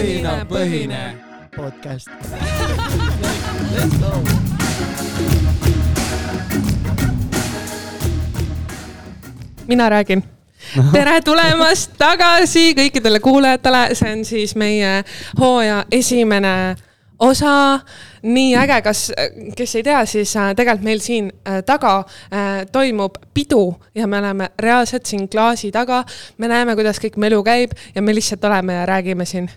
õhinapõhine podcast. Let's go. mina räägin. tere tulemast tagasi kõikidele kuulajatele, see on siis meie hooaja esimene osa. nii äge, kas, kes ei tea, siis äh, tegelikult meil siin äh, taga äh, toimub pidu ja me oleme reaalselt siin klaasi taga. me näeme, kuidas kõik melu käib ja me lihtsalt oleme ja räägime siin.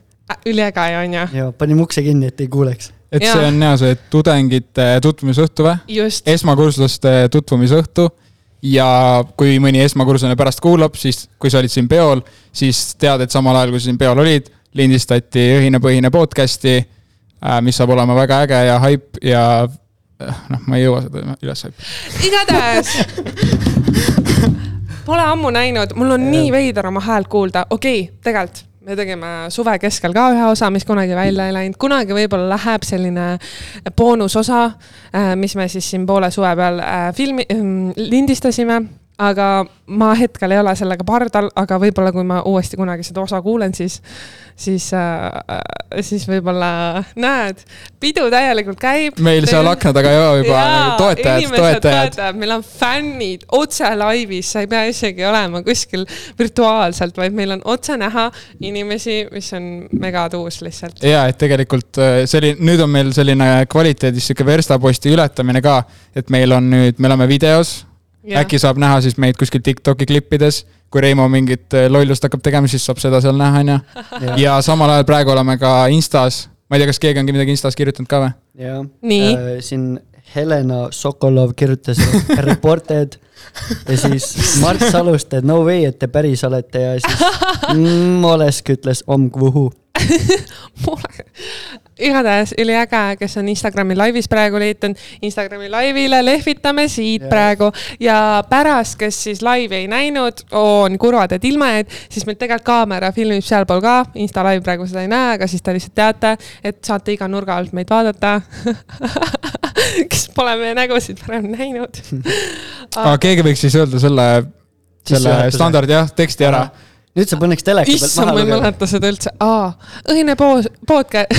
Üliäge on ju? ja panime ukse kinni, et ei kuuleks. et Jaa. see on ja see tudengite tutvumisõhtu või? just, esmakursuslaste tutvumisõhtu ja kui mõni esmakursuline pärast kuulab, siis kui sa olid siin peol, siis tead, et samal ajal, kui sa siin peol olid, lindistati õhinapõhine podcast'i, mis saab olema väga äge ja haip ja äh, noh, ma ei jõua seda üles haipa. igatahes. Pole ammu näinud, mul on nii veider oma häält kuulda, okei okay,, tegelikult me tegime suve keskel ka ühe osa, mis kunagi välja ei läinud, kunagi võib-olla läheb selline boonusosa, mis me siis siin poole suve peal äh, filmi, lindistasime aga ma hetkel ei ole sellega pardal, aga võib-olla kui ma uuesti kunagi seda osa kuulen, siis, siis äh,, siis võib-olla näed, pidu täielikult käib. meil seal akna taga juba nagu toetajad, toetajad. meil on fännid otse laivis, sa ei pea isegi olema kuskil virtuaalselt, vaid meil on otse näha inimesi, mis on megatuus lihtsalt. ja et tegelikult äh, selline, nüüd on meil selline kvaliteedis sihuke verstaposti ületamine ka, et meil on nüüd, me oleme videos äkki saab näha siis meid kuskil Tiktoki klippides, kui Reimo mingit äh, lollust hakkab tegema, siis saab seda seal näha, onju. ja samal ajal praegu oleme ka Instas, ma ei tea, kas keegi on midagi Instas kirjutanud ka või? jah. Nii. siin Helena Sokolov kirjutas reported ja siis Mart Saluste, no way, et te päris olete ja siis mm, Olesk ütles omkvuhu. Pole. Igatahes üliäge, kes on Instagrami laivis praegu liitunud, Instagrami laivile lehvitame siit ja. praegu ja pärast, kes siis laivi ei näinud, on kurvad, et ilma jäid, siis meil tegelikult kaamera filmib sealpool ka, Insta live praegu seda ei näe, aga siis te lihtsalt teate, et saate iga nurga alt meid vaadata. kes pole meie nägusid varem näinud. aga keegi võiks siis öelda selle, selle standardi jah, teksti ära. Nüüd saab õnneks teleka pealt issand, maha ma ei mäleta seda üldse, aa, õhine poos, podcast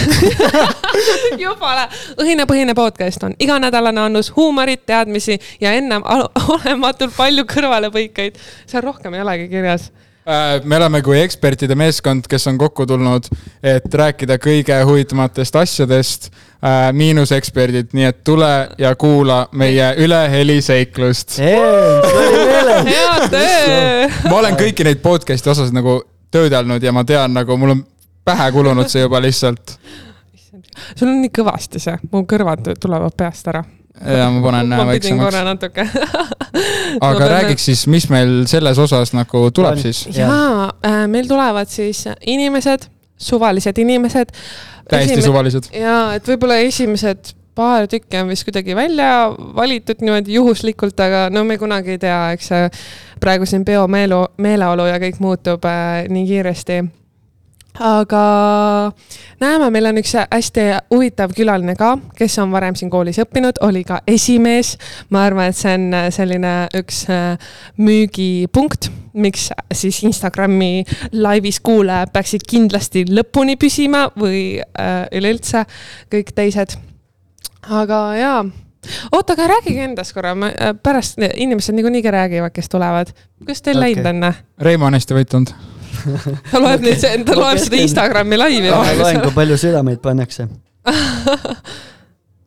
jumala, õhine põhine podcast on iganädalane annus huumorit, teadmisi ja ennem al- olematult palju kõrvalepõikeid. seal rohkem ei olegi kirjas. Äh, me oleme kui ekspertide meeskond, kes on kokku tulnud, et rääkida kõige huvitavamatest asjadest. miinuseksperdid, nii et tule ja kuula meie töö. ma olen kõiki neid podcast'i osasid nagu töödelnud ja ma tean nagu mul on pähe kulunud see juba lihtsalt. sul on nii kõvasti see, mu kõrvad tulevad peast ära. Ja ma panen ma pidin väiksemaks korra. natuke. aga peame- räägiks siis, mis meil selles osas nagu tuleb siis? jaa, meil tulevad siis inimesed, suvalised inimesed. täiesti suvalised. ja et võib-olla esimesed paar tükki on vist kuidagi välja valitud niimoodi juhuslikult, aga no me kunagi ei tea, eks praegu siin peo meelu, meeleolu ja kõik muutub äh, nii kiiresti. Aga näeme, meil on üks hästi huvitav külaline ka, kes on varem siin koolis õppinud, oli ka esimees. ma arvan, et see on äh, selline üks äh, müügipunkt, miks siis Instagrami laivis kuulajad peaksid kindlasti lõpuni püsima või äh, üleüldse kõik teised. aga jaa oota, aga rääkige endast korra, ma pärast inimesed niikuinii ka räägivad, kes tulevad. kuidas teil Okei. läinud on? Reimo on hästi võitnud. Ta loeb nüüd, ta loeb seda Instagrami laivi ma loen, kui palju südameid pannakse.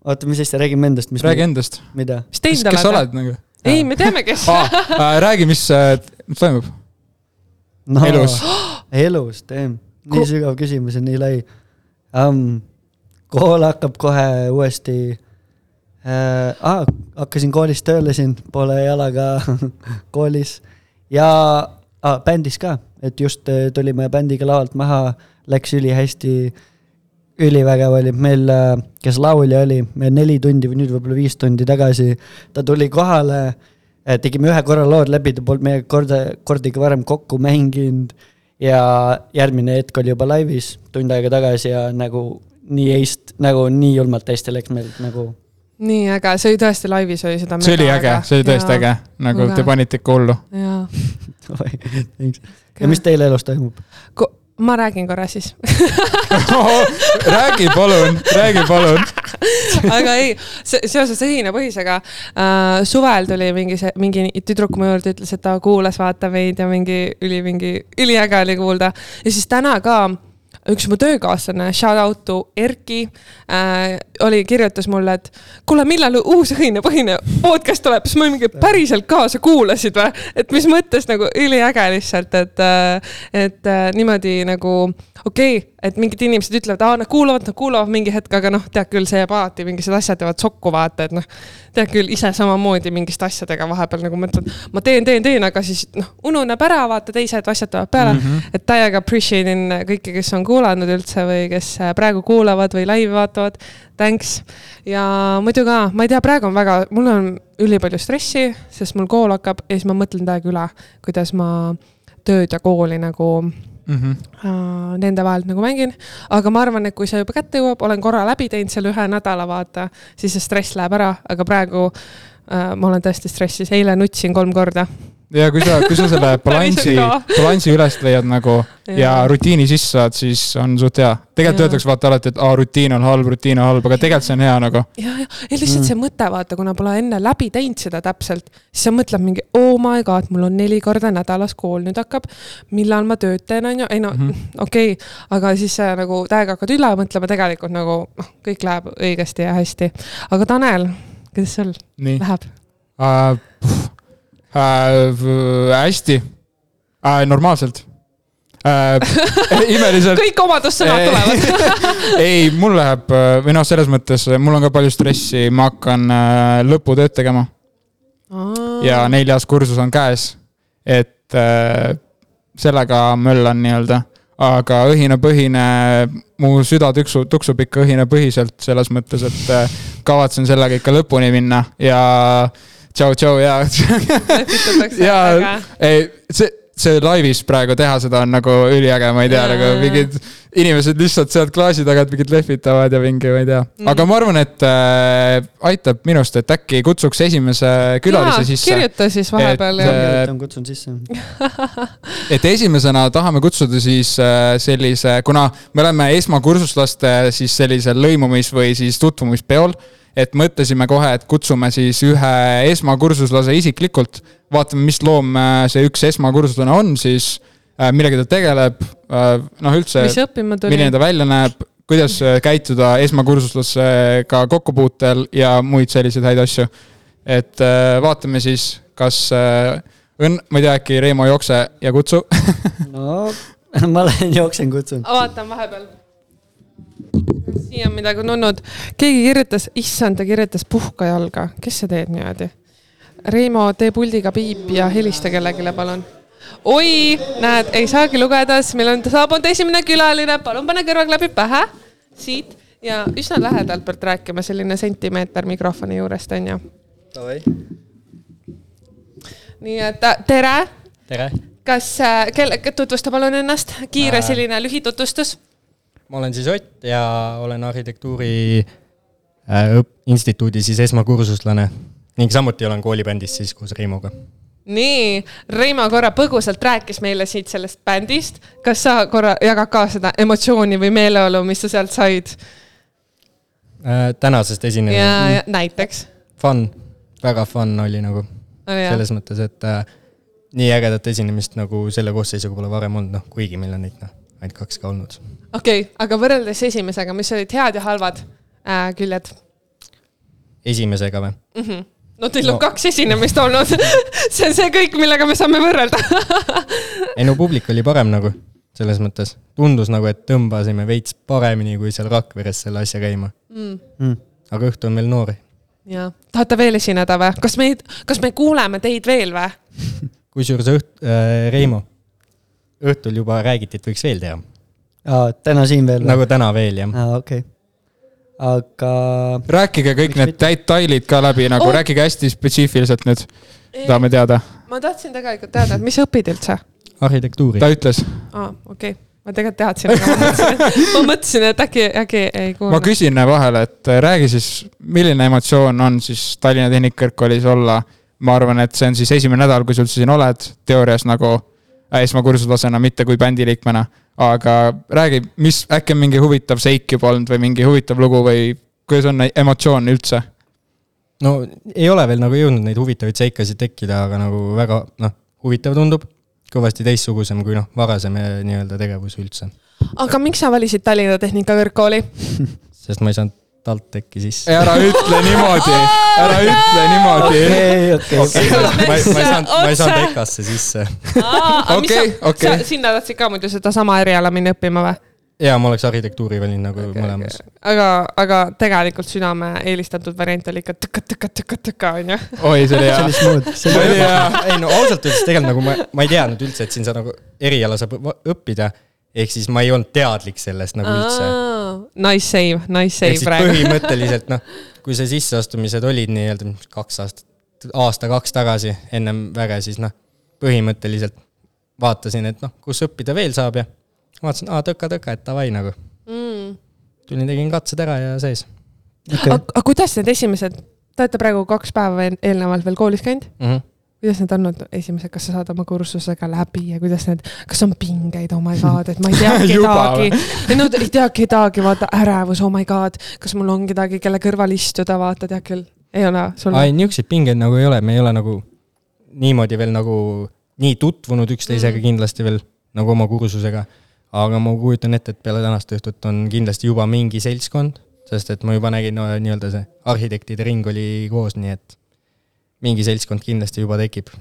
oota, mis asja, räägime endast, mis räägi endast. mida? mis teinud kes sa oled? nagu? ei, me teame, kes Ah, räägi, mis, mis toimub? no, Elus.. elus, teem. nii Ko- sügav küsimus ja nii lai um,. kool hakkab kohe uuesti äh,. Ah, hakkasin koolis tööle siin, poole jalaga koolis ja ah, bändis ka, et just äh, tulime bändiga lavalt maha, läks ülihästi ülivägev oli, meil, kes laulja oli, me neli tundi või nüüd võib-olla viis tundi tagasi, ta tuli kohale, tegime ühe korra lood läbi, ta polnud meiega korda, kordagi varem kokku mänginud ja järgmine hetk oli juba laivis tund aega tagasi ja nagu nii eest, nagu nii julmalt hästi läks meil nagu. Nii äge, see oli tõesti laivis oli seda. see oli äge, see oli tõesti äge, nagu Väga. te panite ikka hullu. jaa. ja mis teil elus toimub? ma räägin korra siis räägi palun, räägi palun. aga ei, seoses õhinapõhisega äh, suvel tuli mingi see, mingi tüdruk mu juurde, ütles, et ta kuulas, vaata meid ja mingi üli, mingi üliäge oli kuulda. ja siis täna ka üks mu töökaaslane, shout out to Erki äh,, oli, kirjutas mulle, et kuule, millal uus õhinapõhine podcast tuleb, siis ma mingi päriselt ka, sa kuulasid või? et mis mõttes nagu üliäge lihtsalt, et, et äh, niimoodi nagu okei okay,, et mingid inimesed ütlevad, aa nad kuulavad, nad kuulavad mingi hetk, aga noh, tead küll, see jääb alati, mingisugused asjad jäävad sokku vaata, et noh. tead küll ise samamoodi mingiste asjadega vahepeal nagu mõtled, ma teen, teen, teen, aga siis noh, ununeb ära, vaata teised asjad tulevad peale mm. -hmm. et täiega appreciate in kõiki, kes on kuulanud üldse või kes äh, praegu kuulavad või laivi vaatavad. Thanks ja muidu ka, ma ei tea, praegu on väga, mul on ülipalju stressi, sest mul kool hakkab ja siis ma mõtlen täiega üle, kuidas ma tööd ja kooli nagu Mhm. äh, nende vahelt nagu mängin. aga ma arvan, et kui see juba kätte jõuab, olen korra läbi teinud selle ühe nädala, vaata, siis see stress läheb ära, aga praegu äh, ma olen tõesti stressis, eile nutsin kolm korda. Ja kui sa, kui sa selle balansi balansi üles leiad nagu ja, ja rutiini sisse saad, siis on suht hea. tegelikult öeldakse vaata alati, et aa, rutiin on halb, rutiin on halb, aga tegelikult see on hea nagu. ja, ja, ja lihtsalt see mõte, vaata, kuna pole enne läbi teinud seda täpselt, siis sa mõtled mingi oh my god, mul on neli korda nädalas kool nüüd hakkab. millal ma tööd teen, on ju, ei no Mhm. okei okay., aga siis sa nagu täiega hakkad üle mõtlema, tegelikult nagu noh, kõik läheb õigesti ja hästi. aga Tanel, kuidas sul nii läheb? uh,. Uh, hästi uh,, normaalselt uh. imeliselt. kõik omadussõnad tulevad. ei, mul läheb äh, või noh, selles mõttes mul on ka palju stressi, ma hakkan äh, lõputööd tegema ja neljas kursus on käes. et äh, sellega möllan nii-öelda, aga õhinapõhine, mu süda tuksub, tuksub ikka õhinapõhiselt selles mõttes, et äh, kavatsen sellega ikka lõpuni minna ja tšau-tšau ja lepitatakse Jaa. väga. ei, see, see laivis praegu teha seda on nagu üliäge, ma ei tea, nagu mingid inimesed lihtsalt sealt klaasi tagant mingid lehvitavad ja mingi, ma ei tea Mm.. aga ma arvan, et äh, aitab minust, et äkki kutsuks esimese külalise sisse. kirjuta siis vahepeal Et, ja äh, kirjutan, kutsun sisse. et esimesena tahame kutsuda siis äh, sellise, kuna me oleme esmakursuslaste siis sellisel lõimumis- või siis tutvumispeol, et mõtlesime kohe, et kutsume siis ühe esmakursuslase isiklikult, vaatame, mis loom äh, see üks esmakursuslane on siis, millega ta tegeleb, noh üldse, mis õppima tuli milline? ta välja näeb, kuidas äh, käituda esmakursuslasega kokkupuutel ja muid selliseid häid asju. et äh, vaatame siis, kas äh, õnn, ma ei tea, äkki Reimo jookse ja kutsu no ma lähen jooksen, kutsun. vaatan vahepeal. siia on midagi nunnud, keegi kirjutas, issand, ta kirjutas puhka jalga, kes see teeb niimoodi? Reimo, tee puldiga piip ja helista kellelegi, palun. oi, näed, ei saagi lugeda, sest meil on saabunud esimene külaline, palun pane kõrvaklapid pähe, siit ja üsna lähedalt pead rääkima, selline sentimeeter mikrofoni juurest on ju. nii et äh, tere, tere, kas äh,, kelle, tutvusta palun ennast, kiire Äh. selline lühitutvustus. Ma olen siis Ott ja olen arhitektuuri äh, õp-, instituudi siis esmakursuslane ning samuti olen koolibändis siis koos Reimoga. nii, Reimo korra põgusalt rääkis meile siit sellest bändist. kas sa korra jagad ka seda emotsiooni või meeleolu, mis sa sealt said Äh, tänasest esinemisest, näiteks? fun, väga fun oli nagu selles mõttes, et äh, nii ägedat esinemist nagu selle koosseisuga pole varem olnud, noh, kuigi meil on neid noh, ainult kaks ka olnud. okei okay,, aga võrreldes esimesega, mis olid head ja halvad äh, küljed esimesega või? mm? -hmm. No teil on No. kaks esinemist olnud see on see kõik, millega me saame võrrelda ei no publik oli parem nagu, selles mõttes. tundus nagu, et tõmbasime veits paremini kui seal Rakveres selle asja käima. mm.. Mm. aga õhtu on veel noor. ja, tahate veel esineda või? kas meid, kas me kuuleme teid veel või? kusjuures õht- äh,, Reimo, õhtul juba räägiti, et võiks veel teha. aa, täna siin veel? nagu täna veel, jah. aa, okei. Aga rääkige kõik Miks need mitte? detailid ka läbi nagu Oh. rääkige hästi spetsiifiliselt nüüd, tahame teada. ma tahtsin tegelikult teada, et mis sa õpid üldse? arhitektuuri ta. ütles, aa, okei okay., ma tegelikult teadsin, aga ma mõtlesin, ma mõtlesin, et äkki, äkki ei ma kuulnud. küsin vahele, et äh, räägi siis, milline emotsioon on siis Tallinna Tehnikakõrgkoolis olla. ma arvan, et see on siis esimene nädal, kui sa üldse siin oled, teoorias nagu äh, esmakursuslasena, mitte kui bändiliikmena. Aga räägi, mis, äkki on mingi huvitav seik juba olnud või mingi huvitav lugu või kuidas on emotsioon üldse? no ei ole veel nagu jõudnud neid huvitavaid seikasid tekkida, aga nagu väga noh, huvitav tundub. kõvasti teistsugusem kui noh, varasem eh, nii-öelda tegevus üldse. aga miks sa valisid Tallinna Tehnikakõrgkooli sest ma ei saanud TalTechi sisse. ära ütle niimoodi, ära ütle niimoodi. okei, okei. ma ei saanud, ma ei saanud EKA-sse sisse. okei, okei. sinna tahtsid ka muidu sedasama eriala minna õppima või? jaa, ma oleks arhitektuuri valinud nagu okay, mõlemas okay.. aga, aga tegelikult südame eelistatud variant oli ikka tõka-tõka-tõka-tõka onju. oi, see oli hea. see oli smooth, see oli hea. ei no ausalt öeldes tegelikult nagu ma, ma ei teadnud üldse, et siin saab nagu eriala saab õppida. ehk siis ma ei olnud teadlik sellest nagu üldse. Nice save, nice save praegu. põhimõtteliselt noh, kui see sisseastumised olid nii-öelda kaks aastat, aasta-kaks tagasi ennem väge, siis noh, põhimõtteliselt vaatasin, et noh, kus õppida veel saab ja vaatasin, aa, tõka-tõka, et davai nagu. Mm.. tulin, tegin katsed ära ja sees. Okay.. aga kuidas need esimesed, te olete praegu kaks päeva eelnevalt veel koolis käinud? Mm? -hmm kuidas need olnud esimesed, kas sa saad oma kursusega läbi ja kuidas need, kas on pingeid, oh my god, et ma ei tea kedagi. no ei tea kedagi, vaata ärevus, oh my god, kas mul on kedagi, kelle kõrval istuda, vaata, tead küll, ei ole sul? ei, niisuguseid pingeid nagu ei ole, me ei ole nagu niimoodi veel nagu nii tutvunud üksteisega mm. kindlasti veel nagu oma kursusega. Aga ma kujutan ette, et peale tänast õhtut on kindlasti juba mingi seltskond, sest et ma juba nägin no, nii-öelda see arhitektide ring oli koos, nii et mingi seltskond kindlasti juba tekib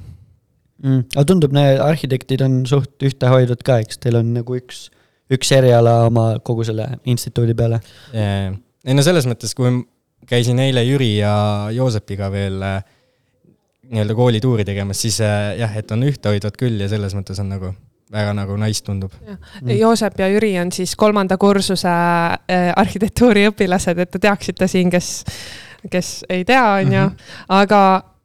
mm.. aga tundub, need arhitektid on suht ühtehoidvad ka, eks teil on nagu üks, üks eriala oma kogu selle instituudi peale yeah.? ei no selles mõttes, kui käisin eile Jüri ja Joosepiga veel äh, nii-öelda koolituuri tegemas, siis äh, jah, et on ühtehoidvad küll ja selles mõttes on nagu väga nagu nice tundub. Mm. Joosep ja Jüri on siis kolmanda kursuse äh, arhitektuuriõpilased, et te teaksite siin, kes, kes ei tea, on ju, mhm. aga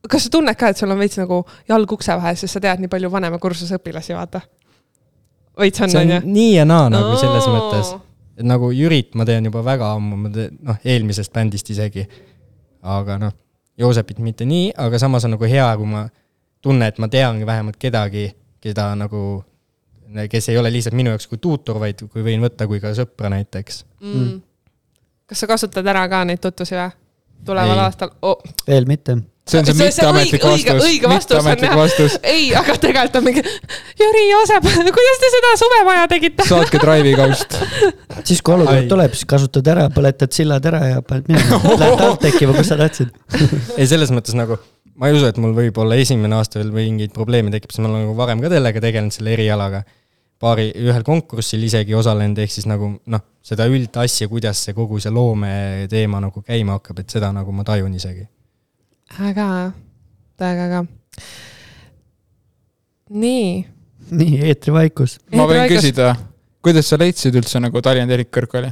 kas sa tunned ka, et sul on veits nagu jalg ukse vahel, sest sa tead nii palju vanema kursuse õpilasi, vaata? veits on, on ju? nii ja naa nagu selles oh. mõttes, et nagu Jürit ma tean juba väga ammu, ma tean, noh, eelmisest bändist isegi. aga noh, Joosepit mitte nii, aga samas on nagu hea, kui ma tunnen, et ma teangi vähemalt kedagi, keda nagu kes ei ole lihtsalt minu jaoks kui tuutor, vaid kui võin võtta kui ka sõpra näiteks mm.. Mm. kas sa kasutad ära ka neid tutvusi või? tuleval ei. aastal oh.? veel mitte see on see, see mitteametlik vastus. õige vastus on jah. ei, aga tegelikult on mingi, Jüri Joosep, kuidas te seda suvemaja tegite? saatke Drive'i kaust siis kui olukord tuleb, siis kasutad ära, põletad sillad ära ja paned minema. Lähed TalTechi või kus sa tahtsid ei, selles mõttes nagu ma ei usu, et mul võib-olla esimene aasta veel mingeid probleeme tekib, sest ma olen nagu varem ka sellega tegelenud, selle erialaga paari, ühel konkursil isegi osalenud, ehk siis nagu noh, seda üldasja, kuidas see kogu see loometeema nagu käima hakkab, et seda nagu ma tajun isegi. Väga, väga äge. nii. nii, eetrivaikus. ma võin küsida, kuidas sa leidsid üldse nagu Tallinna Tehnikakõrgkooli?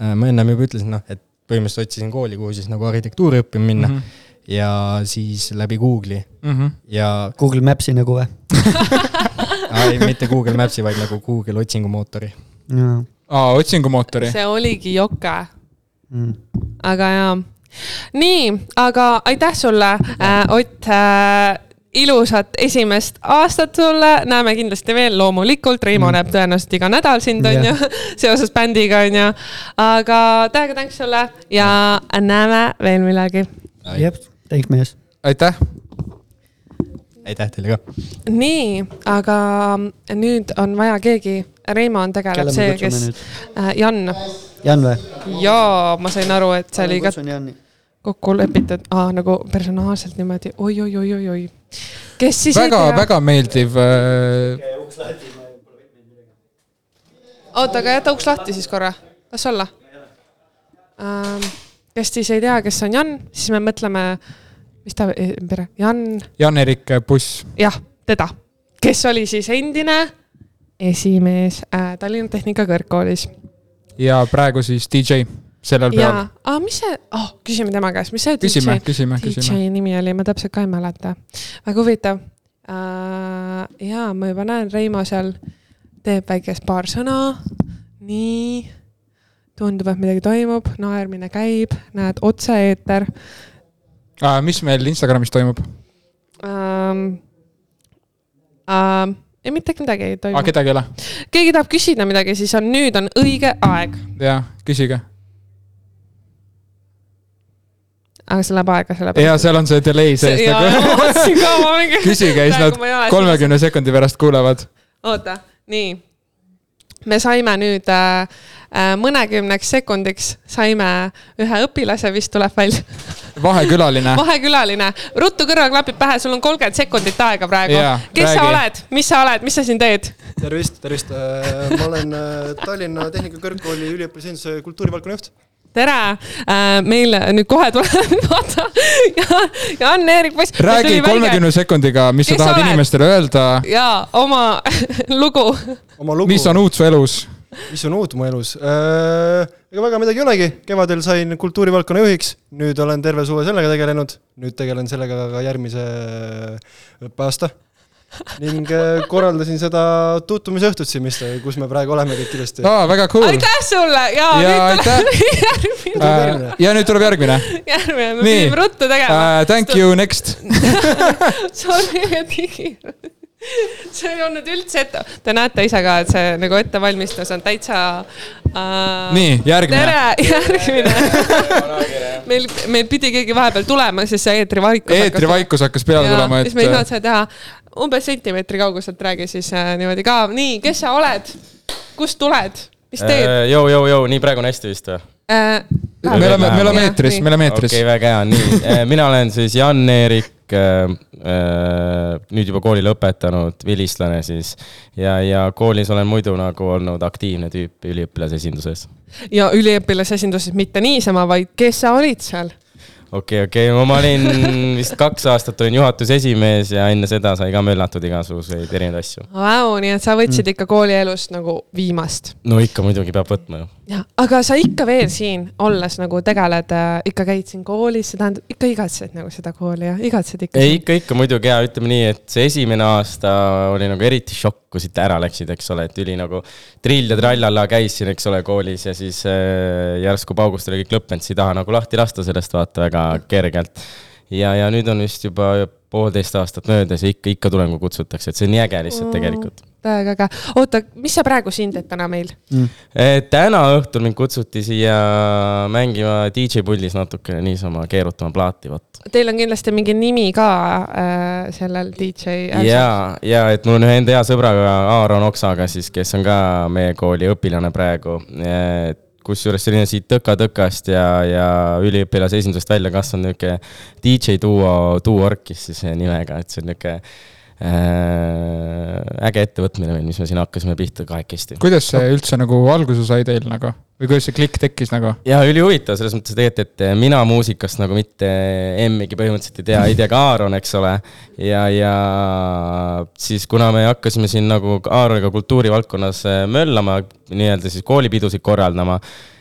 Äh, ma ennem juba ütlesin, noh, et põhimõtteliselt otsisin kooli, kuhu siis nagu arhitektuuri õppima minna mm. -hmm ja siis läbi Google'i mm -hmm. ja. Google Maps'i nagu või ei, mitte Google Maps'i, vaid nagu Google otsingumootori. aa, otsingumootori. see oligi joke mm.. aga jaa. Nii, aga aitäh sulle äh,, Ott äh, ilusat esimest aastat sulle, näeme kindlasti veel loomulikult, Reimo mm. näeb tõenäoliselt iga nädal sind, on ju, seoses bändiga, on ju. aga täiega tänks sulle ja näeme veel millalgi. jep thanks mees. aitäh. aitäh teile ka. nii, aga nüüd on vaja keegi, Reimon tegeleb see, kes, äh, Jan. Jan või? jaa, ma sain aru, et see oli ka kokku lepitud ah,, nagu personaalselt niimoodi oi, oi, oi, oi, oi. kes siis väga, väga meeldiv äh.... oota, aga jäta uks lahti siis korra, las olla ähm, kes siis ei tea, kes on Jan, siis me mõtleme, mis ta pere, Jan. Jan-Erik Buss. jah, teda, kes oli siis endine esimees äh, Tallinna Tehnikakõrgkoolis. ja praegu siis DJ sellel peal. aa, mis see oh,, küsime tema käest, mis see küsime, DJ, küsime, DJ küsime. nimi oli, ma täpselt ka ei mäleta. väga huvitav uh,. ja ma juba näen, Reimo seal teeb väikest paar sõna. nii tundub, et midagi toimub, naermine käib, näed, otse-eeter uh,. mis meil Instagramis toimub um,? Uh, ei mitte midagi ei toimu. kedagi ei ole? keegi tahab küsida midagi, siis on nüüd on õige aeg, jaa, küsige. Aga see läheb aega, selle ja seal on see delay sees nagu. küsige ja siis nad kolmekümne sekundi pärast kuulevad. oota, nii. me saime nüüd äh, äh, mõnekümneks sekundiks saime ühe õpilase, vist tuleb välja, vahekülaline. vahekülaline. ruttu kõrvaklapid pähe, sul on kolmkümmend sekundit aega praegu kes sa räägi. oled, mis sa oled, mis sa siin teed? tervist, tervist, ma olen äh, Tallinna Tehnikakõrgkooli üliõpilasesinduse kultuurivaldkonna juht. tere, meil nüüd kohe tuleb, vaata ja, ja Anne-Erik Poiss. räägi kolmekümne sekundiga, mis sa Kes sa tahad oled? inimestele öelda, ja oma lugu. oma lugu, mis on uut su elus. mis on uut mu elus äh,? ega väga midagi ei olegi, kevadel sain kultuurivaldkonna juhiks, nüüd olen terve suve sellega tegelenud, nüüd tegelen sellega ka järgmise õppeaasta. Ning äh, korraldasin seda tutvumisõhtut siin, mis, kus me praegu oleme kõik ilusti. aa, väga cool. aitäh sulle ja, Ja nüüd tuleb järgmine, Äh, ja nüüd tuleb järgmine. järgmine, me pidime ruttu tegema Uh, thank you, next. Sorry, et nii see ei olnud üldse ette, te näete ise ka, et see nagu ettevalmistus on täitsa uh.... nii, järgmine. tere, järgmine. meil, meil pidi keegi vahepeal tulema, siis see eetrivaikus. eetrivaikus hakkas peale tulema, siis me ei et saanud seda teha. umbes sentimeetri kauguselt räägi siis äh, niimoodi ka, nii, kes sa oled, kust tuled, mis teed äh,? Joo, joo, joo, nii praegu on hästi vist või? Äh, me oleme, me oleme eetris, me oleme okei eetris okay,, väga hea, nii. mina olen siis Jan-Erik, nüüd juba kooli lõpetanud vilistlane siis. ja, ja koolis olen muidu nagu olnud aktiivne tüüp üliõpilasesinduses. ja üliõpilasesinduses mitte niisama, vaid kes sa olid seal? okei, okei, ma olin vist kaks aastat olin juhatuse esimees ja enne seda sai ka möllatud igasuguseid erinevaid asju. Vau, nii et sa võtsid ikka koolielust nagu viimast. no ikka muidugi peab võtma ju. jah, aga sa ikka veel siin olles nagu tegeled äh,, ikka käid siin koolis, see tähendab ikka igatsed nagu seda kooli ja igatsed ikka. ei, ikka, ikka muidugi ja ütleme nii, et see esimene aasta oli nagu eriti šokk, kui siit ära läksid, eks ole, et üli nagu trill ja trallala käis siin, eks ole, koolis ja siis äh, järsku paugust oli kõik lõppenud, siis ei taha nagu lahti lasta sellest vaata väga kergelt. ja, ja nüüd on vist juba poolteist aastat möödas ja ikka, ikka tulen, kui kutsutakse, et see on nii äge lihtsalt tegelikult. Täiega äge. oota, mis sa praegu siin teed täna meil? Eh, täna õhtul mind kutsuti siia mängima DJ pullis natukene niisama keerutama plaati, vot. Teil on kindlasti mingi nimi ka äh, sellel DJ. ja, ja et mul on ühe enda hea sõbraga Aaron Oksaga siis, kes on ka meie kooli õpilane praegu. kusjuures selline siit tõka-tõkast ja, ja üliõpilase esindusest välja kasvanud nihuke DJ duo, duo orkis siis nimega, et see on nihuke äh, äge ettevõtmine meil, mis me siin hakkasime pihta kahekesti. kuidas see üldse nagu alguse sai teil nagu või kuidas see klikk tekkis nagu? ja ülihuvitav selles mõttes tegelikult, et mina muusikast nagu mitte emmigi põhimõtteliselt ei tea, ei tea ka Aaron, eks ole. ja, ja siis kuna me hakkasime siin nagu Aaroniga kultuurivaldkonnas äh, möllama, nii-öelda siis koolipidusid korraldama,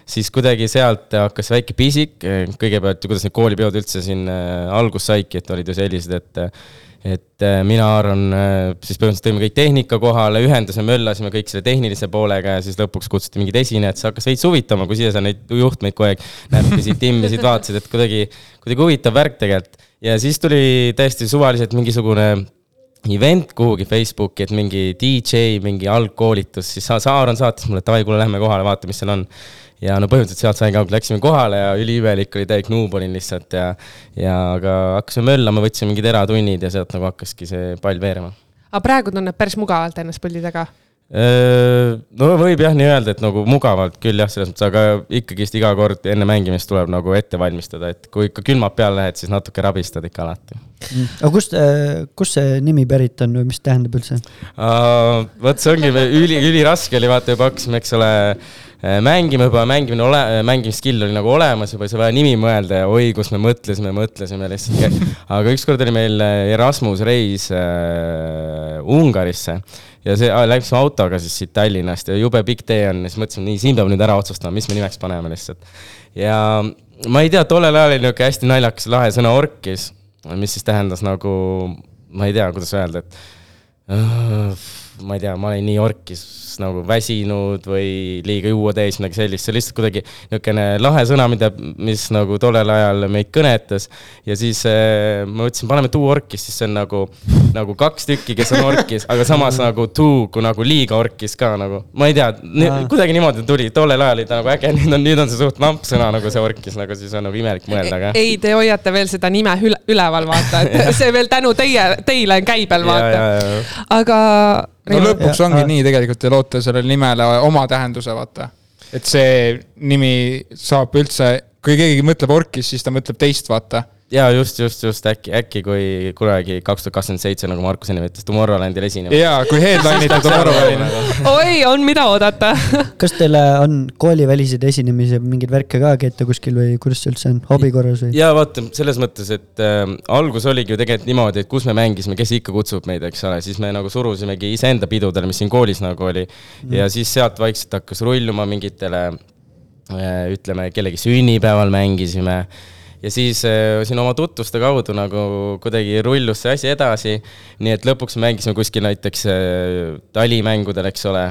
siis kuidagi sealt hakkas väike pisik, kõigepealt kuidas need koolipeod üldse siin äh, alguse saidki, et olid ju sellised, et et äh, mina, Aaron äh, siis põhimõtteliselt tõime kõik tehnika kohale, ühendasime, möllasime kõik selle tehnilise poolega ja siis lõpuks kutsuti mingid esinejad, siis hakkas veits huvitama, kui siia sa neid juhtmeid kogu aeg näppisid, timmisid, vaatasid, et kuidagi, kuidagi huvitav värk tegelikult. ja siis tuli täiesti suvaliselt mingisugune event kuhugi Facebooki, et mingi DJ, mingi algkoolitus, siis Aaron saatis mulle, et davai, kuule, lähme kohale, vaata, mis seal on. Ja no põhimõtteliselt sealt sain ka, läksime kohale ja üliimelik oli, täielik nuub olin lihtsalt ja, ja aga hakkasime möllama, võtsime mingid eratunnid ja sealt nagu hakkaski see pall veerema. aga praegu tunneb päris mugavalt ennast puldi taga. no võib jah nii öelda, et nagu mugavalt küll jah, selles mõttes, aga ikkagist iga kord enne mängimist tuleb nagu ette valmistada, et kui ikka külmad peale lähed, siis natuke rabistad ikka alati. aga kust, kust see nimi pärit on või mis tähendab üldse? Uh, vot see ongi üli, üliraske oli, vaata juba hakkasime, eks ole, mängima juba, mängimine ole, mängimisskill oli nagu olemas juba, ei saa vaja nimi mõelda ja oi, kus me mõtlesime, mõtlesime lihtsalt. aga ükskord oli meil Erasmus reis äh, Ungarisse ja see, läksime autoga siis siit Tallinnast ja jube pikk tee on ja siis mõtlesime, nii, siin peab nüüd ära otsustama, mis me nimeks paneme lihtsalt. ja ma ei tea, tollel ajal oli niisugune hästi naljakas lahe sõna orkis, mis siis tähendas nagu, ma ei tea, kuidas öelda, et äh, ma ei tea, ma olin nii orkis nagu väsinud või liiga juua täis, midagi sellist, see lihtsalt kuidagi niisugune lahe sõna, mida, mis nagu tollel ajal meid kõnetas. ja siis äh, ma mõtlesin, paneme tuu orkis, siis see on nagu, nagu kaks tükki, kes on orkis, aga samas nagu tuu kui nagu liiga orkis ka nagu, ma ei tea, kuidagi niimoodi tuli, tollel ajal oli ta nagu äge, nüüd on, nüüd on see suht lamp sõna nagu see orkis, nagu siis on nagu imelik mõelda, aga. ei, te hoiate veel seda nime üleval, vaata, et see veel tänu teie, teile on käibel, vaata. aga no lõpuks ongi nii tegelikult, te loote sellele nimele oma tähenduse, vaata. et see nimi saab üldse, kui keegi mõtleb orkis, siis ta mõtleb teist, vaata jaa, just, just, just. Äkki, äkki kui kunagi kaks tuhat kakskümmend seitse, nagu Markus enne ütles, Tomorrowlandil esinema. jaa, kui headline ite Tomorrowlandil. oi, on mida oodata. Kas teil on kooliväliseid esinemisi, mingeid värke ka, käite kuskil või kuidas see üldse on, hobi korras või? jaa, vaata, selles mõttes, et äh, algus oligi ju tegelikult niimoodi, et kus me mängisime, kes ikka kutsub meid, eks ole, siis me nagu surusimegi iseenda pidudele, mis siin koolis nagu oli. Mm.. ja siis sealt vaikselt hakkas rulluma mingitele äh, ütleme, kellegi sünnipäeval mängisime ja siis äh, siin oma tutvuste kaudu nagu kuidagi rullus see asi edasi. nii et lõpuks mängisime kuskil näiteks äh, talimängudel, eks ole.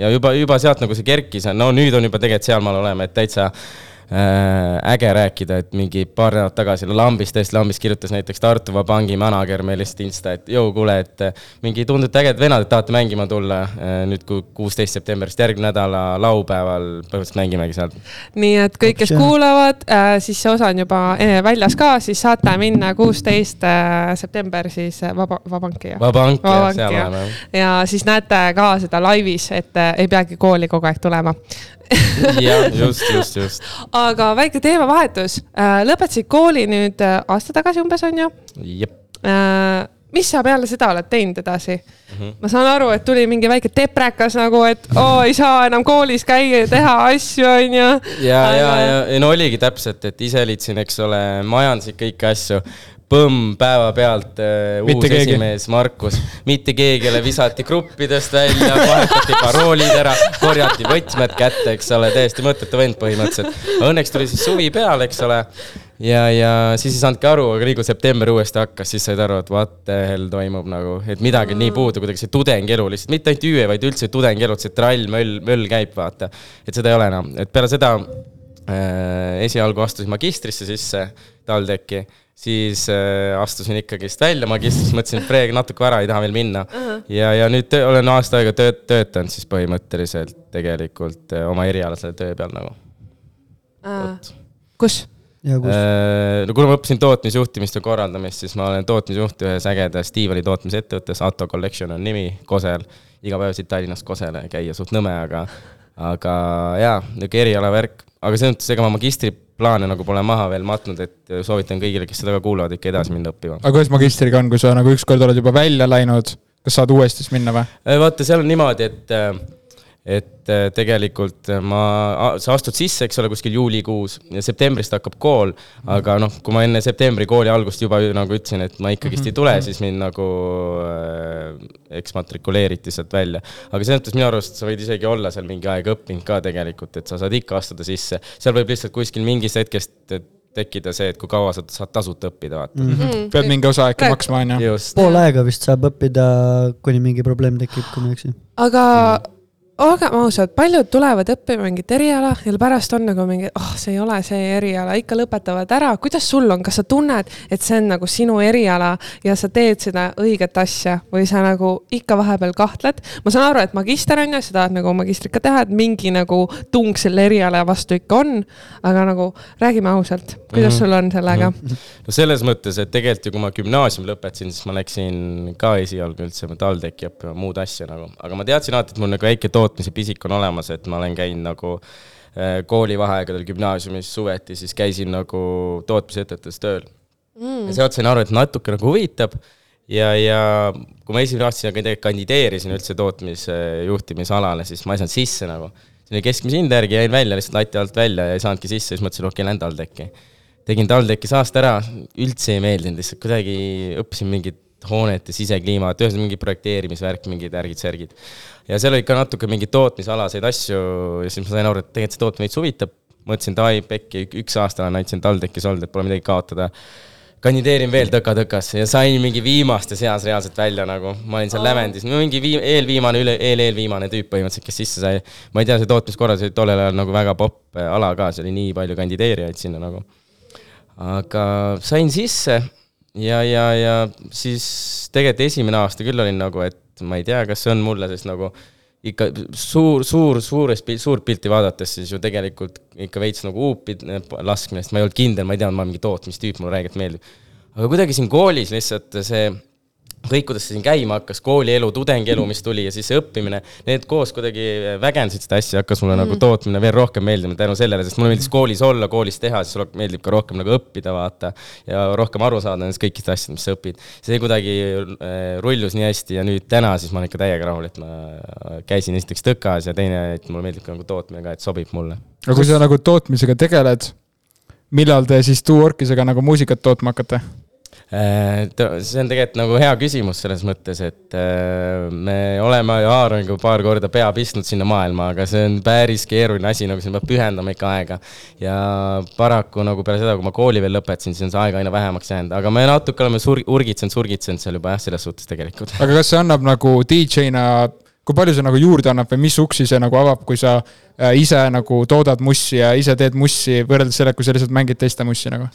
ja juba, juba sealt nagu see kerkis, no nüüd on juba tegelikult sealmaal oleme, et täitsa äge rääkida, et mingi paar nädalat tagasi Lambis, tõesti Lambis kirjutas näiteks Tartu Vabanki manager meile lihtsalt Insta, et jõu, kuule, et äh, mingi tundute ägedad vennad, et tahate mängima tulla äh, nüüd, kui kuusteist septembrist, järgmine nädala laupäeval põhimõtteliselt mängimegi seal. nii et kõik, kes kuulavad, siis see osa on juba väljas ka, siis saate minna kuusteist september siis Vaba, Vabanki. Vabanki, jah, seal oleme. ja siis näete ka seda laivis, et ei peagi kooli kogu aeg tulema jah, just, just, just. aga väike teemavahetus, äh, lõpetasid kooli nüüd äh, aasta tagasi umbes, on ju? jep. Äh, mis sa peale seda oled teinud edasi mm? -hmm. ma saan aru, et tuli mingi väike teprekas nagu, et oo, ei saa enam koolis käia ja teha asju, on ju. ja ja, ja, ja no oligi täpselt, et ise olid siin, eks ole, majandasid kõiki asju põmm päevapealt uh, uus keegi. esimees Markus, mitte keegi ei ole, visati gruppidest välja, vahetati paroolid ära, korjati võtmed kätte, eks ole, täiesti mõttetu vend põhimõtteliselt. Õnneks tuli siis suvi peale, eks ole. ja, ja siis ei saanudki aru, aga nii kui september uuesti hakkas, siis said aru, et what the hell toimub nagu, et midagi on nii puudu, kuidagi see tudengielu lihtsalt, mitte ainult ÜE, vaid üldse tudengielu, see trall, möll, möll käib, vaata. et seda ei ole enam, et peale seda äh, esialgu astusin magistrisse sisse TalTechi siis äh, astusin ikkagist välja magistrist, mõtlesin, et praegu natuke vara, ei taha veel minna uh. -huh. ja, ja nüüd töö, olen aasta aega tööd, töötanud siis põhimõtteliselt tegelikult äh, oma erialasel töö peal nagu uh,. kus? Äh, no kuna ma õppisin tootmisjuhtimist ja korraldamist, siis ma olen tootmisjuht ühes ägedas diivani tootmisettevõttes, Atto Collection on nimi, Kosel. iga päev siit Tallinnast Kosele käia, suht nõme, aga, aga jaa, niisugune erialavärk. Aga selles mõttes, ega ma magistri plaane nagu pole maha veel matnud, et soovitan kõigile, kes seda ka kuulavad, ikka edasi minna õppima. aga kuidas magistriga on, kui sa nagu ükskord oled juba välja läinud, kas saad uuesti siis minna või? Äh, vaata, seal on niimoodi, et äh, et äh, tegelikult ma, sa astud sisse, eks ole, kuskil juulikuus ja septembrist hakkab kool, aga noh, kui ma enne septembri kooli algust juba nagu ütlesin, et ma ikkagist ei tule, siis mind nagu äh, eksmatrikuleeriti sealt välja. aga selles mõttes minu arust sa võid isegi olla seal mingi aeg õppinud ka tegelikult, et sa saad ikka astuda sisse, seal võib lihtsalt kuskil mingist hetkest tekkida see, et kui kaua sa saad tasuta õppida, vaata mm. -hmm. pead mingi osa äkki maksma, on ju. pool aega vist saab õppida, kuni mingi probleem tekib, kui ma ei eksi. aga mm olgem ausad, paljud tulevad õppima mingit eriala ja pärast on nagu mingi, oh, see ei ole see eriala, ikka lõpetavad ära. kuidas sul on, kas sa tunned, et see on nagu sinu eriala ja sa teed seda õiget asja või sa nagu ikka vahepeal kahtled? ma saan aru, et magister on ju, sa tahad nagu magistrit ka teha, et mingi nagu tung selle eriala vastu ikka on. aga nagu räägime ausalt, kuidas mm -hmm. sul on sellega mm? -hmm. no selles mõttes, et tegelikult ju, kui ma gümnaasiumi lõpetasin, siis ma läksin ka esialgu üldse TalTechi õppima muud asja nagu, aga ma teadsin alati, et mul nagu väike toot tootmise pisik on olemas, et ma olen käinud nagu äh, koolivaheaegadel gümnaasiumis suveti, siis käisin nagu tootmisettevõttes tööl mm.. ja sealt sain aru, et natuke nagu huvitab ja, ja kui ma esimene aasta tegelikult kandideerisin üldse tootmisjuhtimisalale, siis ma ei saanud sisse nagu. see oli keskmise hinde järgi, jäin välja lihtsalt lati alt välja ja ei saanudki sisse, siis mõtlesin, okei okay,, lähen TalTechi. tegin TalTechis aasta ära, üldse ei meeldinud, lihtsalt kuidagi õppisin mingit hoonete sisekliimat, ühesõnaga mingi projekteerimisvärk, mingid värgid-särgid. ja seal oli ka natuke mingeid tootmisalaseid asju ja siis ma sain aru, et tegelikult see tootmine meid huvitab. mõtlesin, davai, pekki, üks aasta olen ainult siin TalTechis olnud, et pole midagi kaotada. kandideerin veel tõka-tõkasse ja sain mingi viimaste seas reaalselt välja nagu. ma olin seal oh. lävendis, mingi vii-, eelviimane, üle, eel-eelviimane tüüp põhimõtteliselt, kes sisse sai. ma ei tea, see tootmiskorraldus oli tollel ajal nagu väga popp ala ka, see oli nii palju kandideerijaid sinna nagu. aga sain sisse ja, ja, ja siis tegelikult esimene aasta küll olin nagu, et ma ei tea, kas see on mulle, sest nagu ikka suur, suur, suures, suurt pilti vaadates siis ju tegelikult ikka veits nagu huupi laskmine, sest ma ei olnud kindel, ma ei teadnud, ma olen mingi tootmistüüp, mulle räägiti meeldib. aga kuidagi siin koolis lihtsalt see kõik, kuidas see siin käima hakkas, koolielu, tudengielu, mis tuli ja siis see õppimine, need koos kuidagi vägendasid seda asja, hakkas mulle mm -hmm. nagu tootmine veel rohkem meeldima tänu sellele, sest mulle meeldis koolis olla, koolis teha, siis meeldib ka rohkem nagu õppida, vaata. ja rohkem aru saada nendest kõikidest asjadest, mis sa õpid. see kuidagi äh, rullus nii hästi ja nüüd täna siis ma olen ikka täiega rahul, et ma käisin esiteks tõkas ja teine, et mulle meeldib ka nagu tootmine ka, et sobib mulle. aga kui sa nagu tootmisega tegeled, millal te siis Two-Workisega nagu muusikat tootma hakkate? Äh, see on tegelikult nagu hea küsimus selles mõttes, et äh, me oleme Aaroniga paar korda pea pistnud sinna maailma, aga see on päris keeruline asi, nagu sinna peab pühendama ikka aega. ja paraku nagu peale seda, kui ma kooli veel lõpetasin, siis on see aeg aina vähemaks jäänud, aga me natuke oleme sur-, urgitsenud, surgitsenud seal juba jah, selles suhtes tegelikult. aga kas see annab nagu DJ-na kui palju see nagu juurde annab või mis uksi see nagu avab, kui sa äh, ise nagu toodad mussi ja ise teed mussi, võrreldes sellega, kui sa lihtsalt mängid teiste mussi nagu?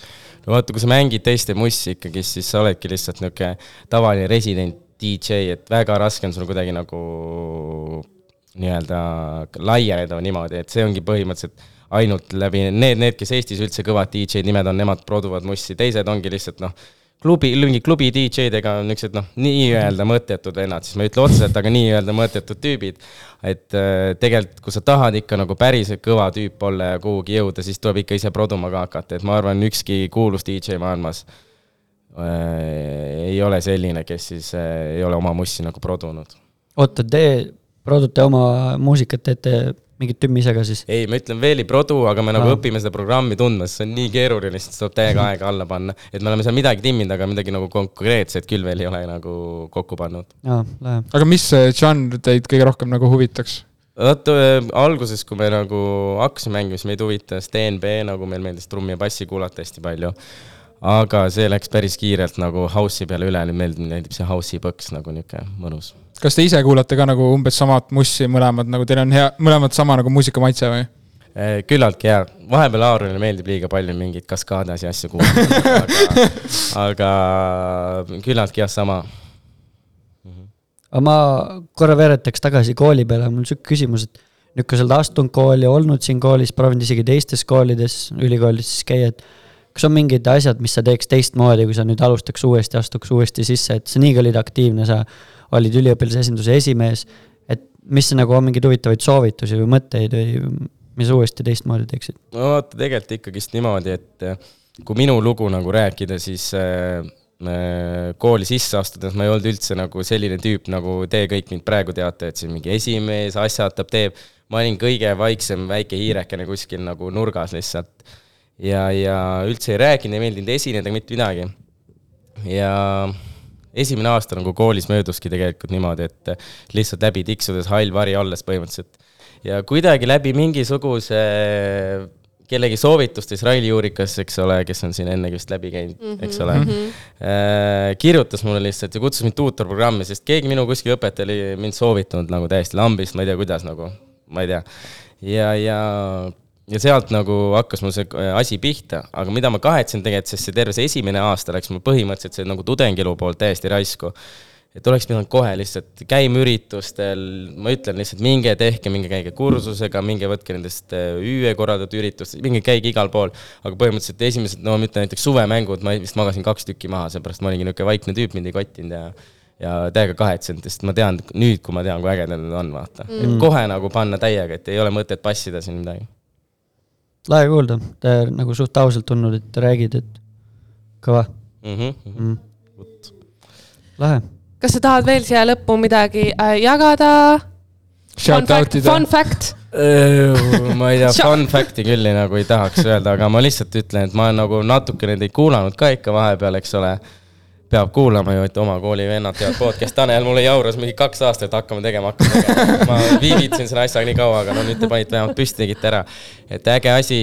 no vaata, kui sa mängid teiste mussi ikkagi, siis sa oledki lihtsalt niisugune tavaline resident DJ, et väga raske on sul kuidagi nagu nii-öelda laieneda niimoodi, et see ongi põhimõtteliselt ainult läbi need, need, kes Eestis üldse kõvad DJ nimed on, nemad produvad mussi, teised ongi lihtsalt noh klubi, mingi klubi DJ-dega on niisugused noh, nii-öelda mõttetud vennad, siis ma ei ütle otseselt, aga nii-öelda mõttetud tüübid. et äh, tegelikult, kui sa tahad ikka nagu päriselt kõva tüüp olla ja kuhugi jõuda, siis tuleb ikka ise produma ka hakata, et ma arvan, ükski kuulus DJ maailmas äh, ei ole selline, kes siis äh, ei ole oma mussi nagu produnud. oota, te produte oma muusikat, teete mingit tümmi ise ka siis? ei, ma ütlen veel ei produ, aga me nagu Aa. õpime seda programmi tundma, sest see on nii keeruline, lihtsalt tuleb täiega mhm. aega alla panna. et me oleme seal midagi timminud, aga midagi nagu konkreetset küll veel ei ole nagu kokku pannud. aga mis žanr teid kõige rohkem nagu huvitaks? vot alguses, kui me nagu hakkasime mängima, siis meid huvitas DNB, nagu meil meeldis trummi ja bassi kuulata hästi palju. aga see läks päris kiirelt nagu house'i peale üle, nüüd meeldib, meeldib see house'i põks nagu niisugune mõnus kas te ise kuulate ka nagu umbes samat mussi mõlemad, nagu teil on hea, mõlemad sama nagu muusikamaitse või? Eh, küllaltki jaa, vahepeal Aaronile meeldib liiga palju mingeid kaskaadasi asju kuulata aga, aga küllaltki jah, sama. aga ma korra veeretaks tagasi kooli peale, mul sihuke küsimus, et nüüd, kui sa oled astunud kooli, olnud siin koolis, proovinud isegi teistes koolides, ülikoolides käia, et kas on mingid asjad, mis sa teeks teistmoodi, kui sa nüüd alustaks uuesti, astuks uuesti sisse, et sa niigi olid aktiivne, sa olid üliõpilase esinduse esimees, et mis nagu on mingeid huvitavaid soovitusi või mõtteid või mis uuesti teistmoodi teeksid? no vaata, tegelikult ikkagist niimoodi, et eh, kui minu lugu nagu rääkida, siis äh, kooli sisse astudes ma ei olnud üldse nagu selline tüüp, nagu te kõik mind praegu teate, et siin mingi esimees asjatab, teeb. ma olin kõige vaiksem väike hiirekene kuskil nagu nurgas lihtsalt. ja, ja üldse ei rääkinud, ei meeldinud esineda, mitte midagi. ja esimene aasta nagu koolis mööduski tegelikult niimoodi, et lihtsalt läbi tiksudes hall vari alles põhimõtteliselt. ja kuidagi läbi mingisuguse kellegi soovitustes, Raili Juurikas, eks ole, kes on siin enne vist läbi käinud mm, -hmm, eks ole mm, -hmm. äh, kirjutas mulle lihtsalt ja kutsus mind tuutorprogrammi, sest keegi minu kuskil õpetaja oli mind soovitanud nagu täiesti lambist, ma ei tea, kuidas nagu, ma ei tea. ja, ja ja sealt nagu hakkas mul see äh, asi pihta, aga mida ma kahetsen tegelikult, sest see terve see esimene aasta läks mul põhimõtteliselt see nagu tudengielu poolt täiesti raisku. et oleks pidanud kohe lihtsalt käima üritustel, ma ütlen lihtsalt, minge tehke, minge käige kursusega, minge võtke nendest äh, ÜE korraldatud üritustest, minge käige igal pool. aga põhimõtteliselt esimesed, no ma ütlen näiteks suvemängud, ma vist magasin kaks tükki maha, seepärast ma olingi niisugune vaikne tüüp, mind ei kottinud ja ja täiega kahetsenud, sest ma tean, nüüd, kui ma tean, kui ägedad need on, vaata mm.. kohe nagu panna täiega, et ei ole mõtet passida siin midagi lahe kuulda, nagu suht ausalt tundnud, et räägid, et kõva mm. -hmm. Mm. lahe. kas sa tahad veel siia lõppu midagi äh, jagada? Fun fact, fun fact ma ei tea, fun fact'i küll nagu ei tahaks öelda, aga ma lihtsalt ütlen, et ma olen nagu natukene teid kuulanud ka ikka vahepeal, eks ole peab kuulama ju, et oma kooli vennad teevad podcast'i, Tanel mulle jauras mingi kaks aastat, hakkame tegema, hakkame tegema. ma viivitasin selle asjaga nii kaua, aga no nüüd te panite vähemalt püsti, tegite ära. et äge asi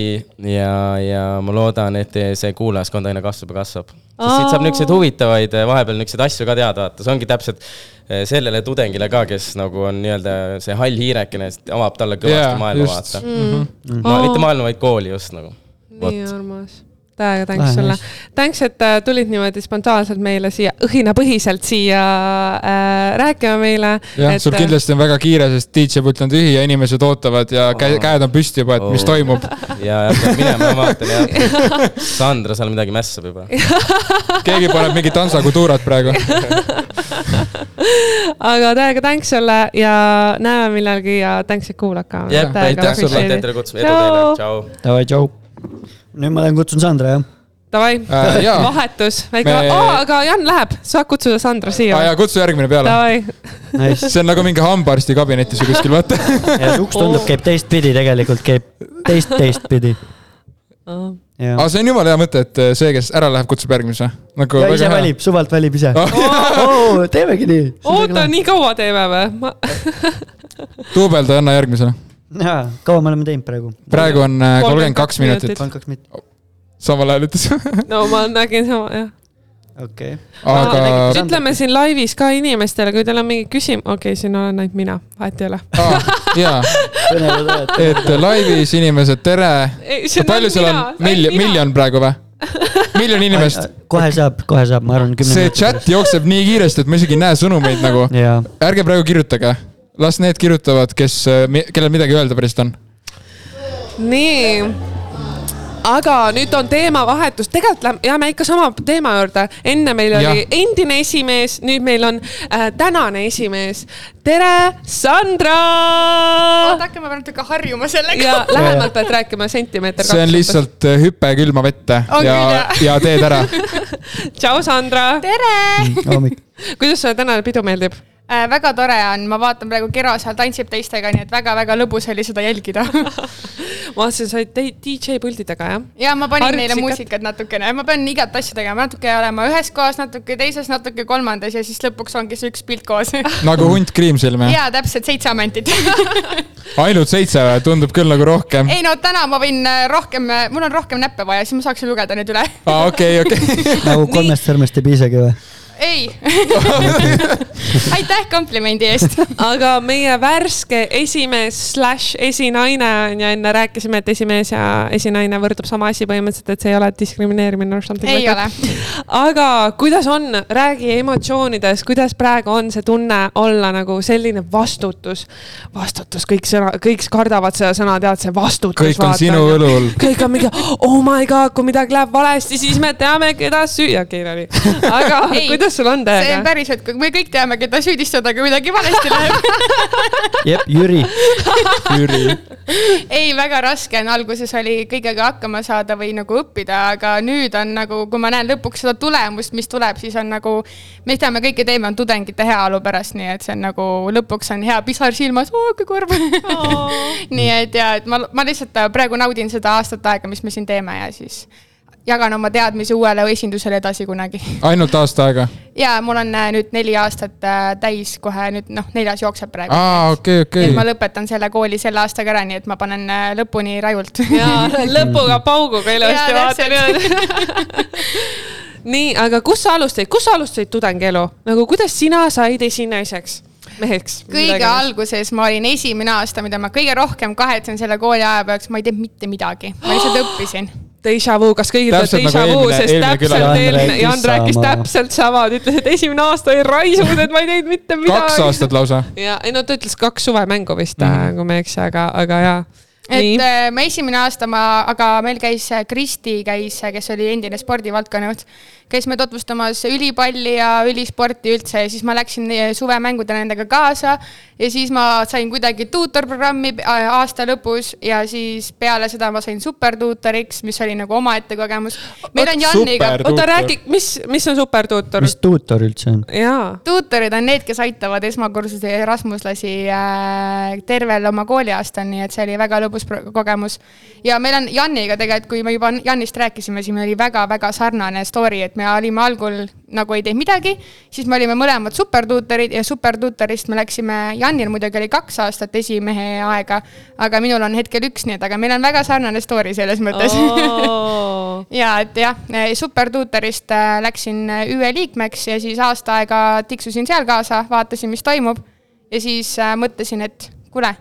ja, ja ma loodan, et see kuulajaskond aina kasvab ja kasvab. sest siit saab niisuguseid huvitavaid, vahepeal niisuguseid asju ka teada vaata, see ongi täpselt eh, sellele tudengile ka, kes nagu on nii-öelda see hall hiirekene, avab talle kõvasti yeah, maailma just. vaata mm. -hmm. Ma, mitte maailma, vaid kooli just nagu. nii armas täiega thanks sulle. Thanks, et äh, tulid niimoodi spontaanselt meile siia, õhinapõhiselt siia äh, rääkima meile. jah et..., sul äh, kindlasti on väga kiire, sest DJ pult on tühi ja inimesed ootavad ja oh. käed on püsti juba, et oh. mis toimub. ja, ja peab minema, ma vaatan jah. Sandra seal midagi mässab juba keegi paneb mingit tantsakultuurat praegu aga täiega thanks sulle ja näeme millalgi ja thanks, et kuulad ka. jah, aitäh sulle, aitäh teile kutsumast, edu teile, tšau. Davai, tšau nüüd ma lähen kutsun Sandra, jah? Davai äh,, vahetus, väike Me..., aga Jan läheb, saad kutsuda Sandra siia. aa jaa, kutsu järgmine peale. Nice. see on nagu mingi hambaarsti kabinetis või kuskil, vaata. ja see uks tundub, käib teistpidi, tegelikult käib teist, teistpidi. aga see on jumala hea mõte, et see, kes ära läheb, kutsub järgmise nagu. ja ise hea. valib, suvalt valib ise oh. oh, teemegi nii. oota, nii kaua teeme või Ma... duubelda anna järgmisele jaa, kaua me oleme teinud praegu? praegu on äh, kolmkümmend kaks minutit. kolmkümmend kaks minutit. samal ajal ütles no ma nägin sama, jah okei okay.. aga. ütleme siin laivis ka inimestele, kui teil on mingi küsimus, okei okay,, siin olen ainult mina, vahet ei ole ah,. jaa, et laivis inimesed, tere. palju seal on, miljon, miljon praegu või? miljon inimest. kohe saab, kohe saab, ma arvan. see chat jookseb nii kiiresti, et ma isegi ei näe sõnumeid nagu. ärge praegu kirjutage las need kirjutavad, kes, kellel midagi öelda päriselt on. nii aga nüüd on teemavahetus, tegelikult jääme ikka sama teema juurde. enne meil oli ja. endine esimees, nüüd meil on äh, tänane esimees. tere, Sandra! oota, hakkame natuke harjuma sellega. ja lähemalt pead rääkima sentimeeter. see on lihtsalt äh, hüpe külma vette on ja, ja teed ära tšau, Sandra! tere! kuidas sulle tänane pidu meeldib? Äh,. väga tore on, ma vaatan praegu Kero seal tantsib teistega, nii et väga-väga lõbus oli seda jälgida ma vaatasin, sa olid DJ pultidega, jah? ja ma panin Hartsikat. neile muusikat natukene, ma pean igat asja tegema, natuke olema ühes kohas, natuke teises, natuke kolmandas ja siis lõpuks ongi see üks pilt koos nagu hunt kriimsilm, jah? jaa, täpselt, seitse ametit ainult seitse või, tundub küll nagu rohkem. ei no täna ma võin äh, rohkem, äh, mul on rohkem näppe vaja, siis ma saaksin lugeda need üle aa, okei, okei. nagu kolmest sõrmest ei piisagi või? Ei aitäh komplimendi eest aga meie värske esimees slaš esinaine on ju, enne rääkisime, et esimees ja esinaine võrdub sama asi põhimõtteliselt, et see ei ole diskrimineerimine ei ole. aga kuidas on, räägi emotsioonidest, kuidas praegu on see tunne olla nagu selline vastutus, vastutus, kõik sõna, kõik kardavad seda sõna, tead, see vastutus. kõik on vaata, sinu õlul. kõik on mingi, oh my god, kui midagi läheb valesti, siis me teame, keda süüa, okei, nali. aga ei, kuidas kuidas sul on täiega? see on päriselt, me kõik teame, keda süüdistada, kui midagi valesti läheb. Jep, Jüri. Jüri. ei, väga raske on, alguses oli kõigega hakkama saada või nagu õppida, aga nüüd on nagu, kui ma näen lõpuks seda tulemust, mis tuleb, siis on nagu, mida me kõike teeme, on tudengite heaolu pärast, nii et see on nagu lõpuks on hea pisar silmas, oo kui kurb. Nii et ja, et ma, ma lihtsalt praegu naudin seda aastat aega, mis me siin teeme ja siis jagan oma teadmisi uuele esindusele edasi kunagi. ainult aasta aega? ja mul on äh, nüüd neli aastat äh, täis kohe nüüd noh, neljas jookseb praegu. aa, okei, okei. ma lõpetan selle kooli selle aastaga ära, nii et ma panen äh, lõpuni rajult. jaa, lõpuga pauguga ilusti vaatan nii, aga kus sa alustasid, kus sa alustasid tudengielu, nagu kuidas sina said esinaiseks? meheks. kõige alguses ma olin esimene aasta, mida ma kõige rohkem kahetsen selle kooli aja pealt, ma ei teinud mitte midagi, ma lihtsalt õppisin Deja vu, kas kõigil tuleb Deja nagu vu, sest täpselt eelmine, Jan rääkis täpselt sama, ta ütles, et esimene aasta oli raisud, et ma ei teinud mitte midagi. kaks aastat lausa. ja, ei no ta ütles kaks suvemängu vist mm, -hmm. kui ma ei eksi, aga, aga jaa et äh, ma esimene aasta ma, aga meil käis äh, Kristi käis, kes oli endine spordivaldkonna juht, käis meil tutvustamas ülipalli ja ülisporti üldse ja siis ma läksin suvemängudele nendega kaasa. Ja siis ma sain kuidagi tuutorprogrammi äh, aasta lõpus ja siis peale seda ma sain supertuutoriks, mis oli nagu omaette kogemus. meil on Janniga. oota, räägi, mis, mis on supertuutor? mis tuutor üldse on? tuutorid on need, kes aitavad esmakursuse Erasmuslasi äh, tervel oma kooliaastal, nii et see oli väga lõbus kogemus. ja meil on Janniga tegelikult, kui me juba Jannist rääkisime, siis meil oli väga-väga sarnane story, et me olime algul nagu ei teinud midagi, siis me olime mõlemad supertuutorid ja supertuutorist me läksime, Janil muidugi oli kaks aastat esimehe aega, aga minul on hetkel üks, nii et aga meil on väga sarnane story selles mõttes oh. ja et jah, supertuutorist äh, läksin ÜE liikmeks ja siis aasta aega tiksusin seal kaasa, vaatasin, mis toimub ja siis äh, mõtlesin, et kuule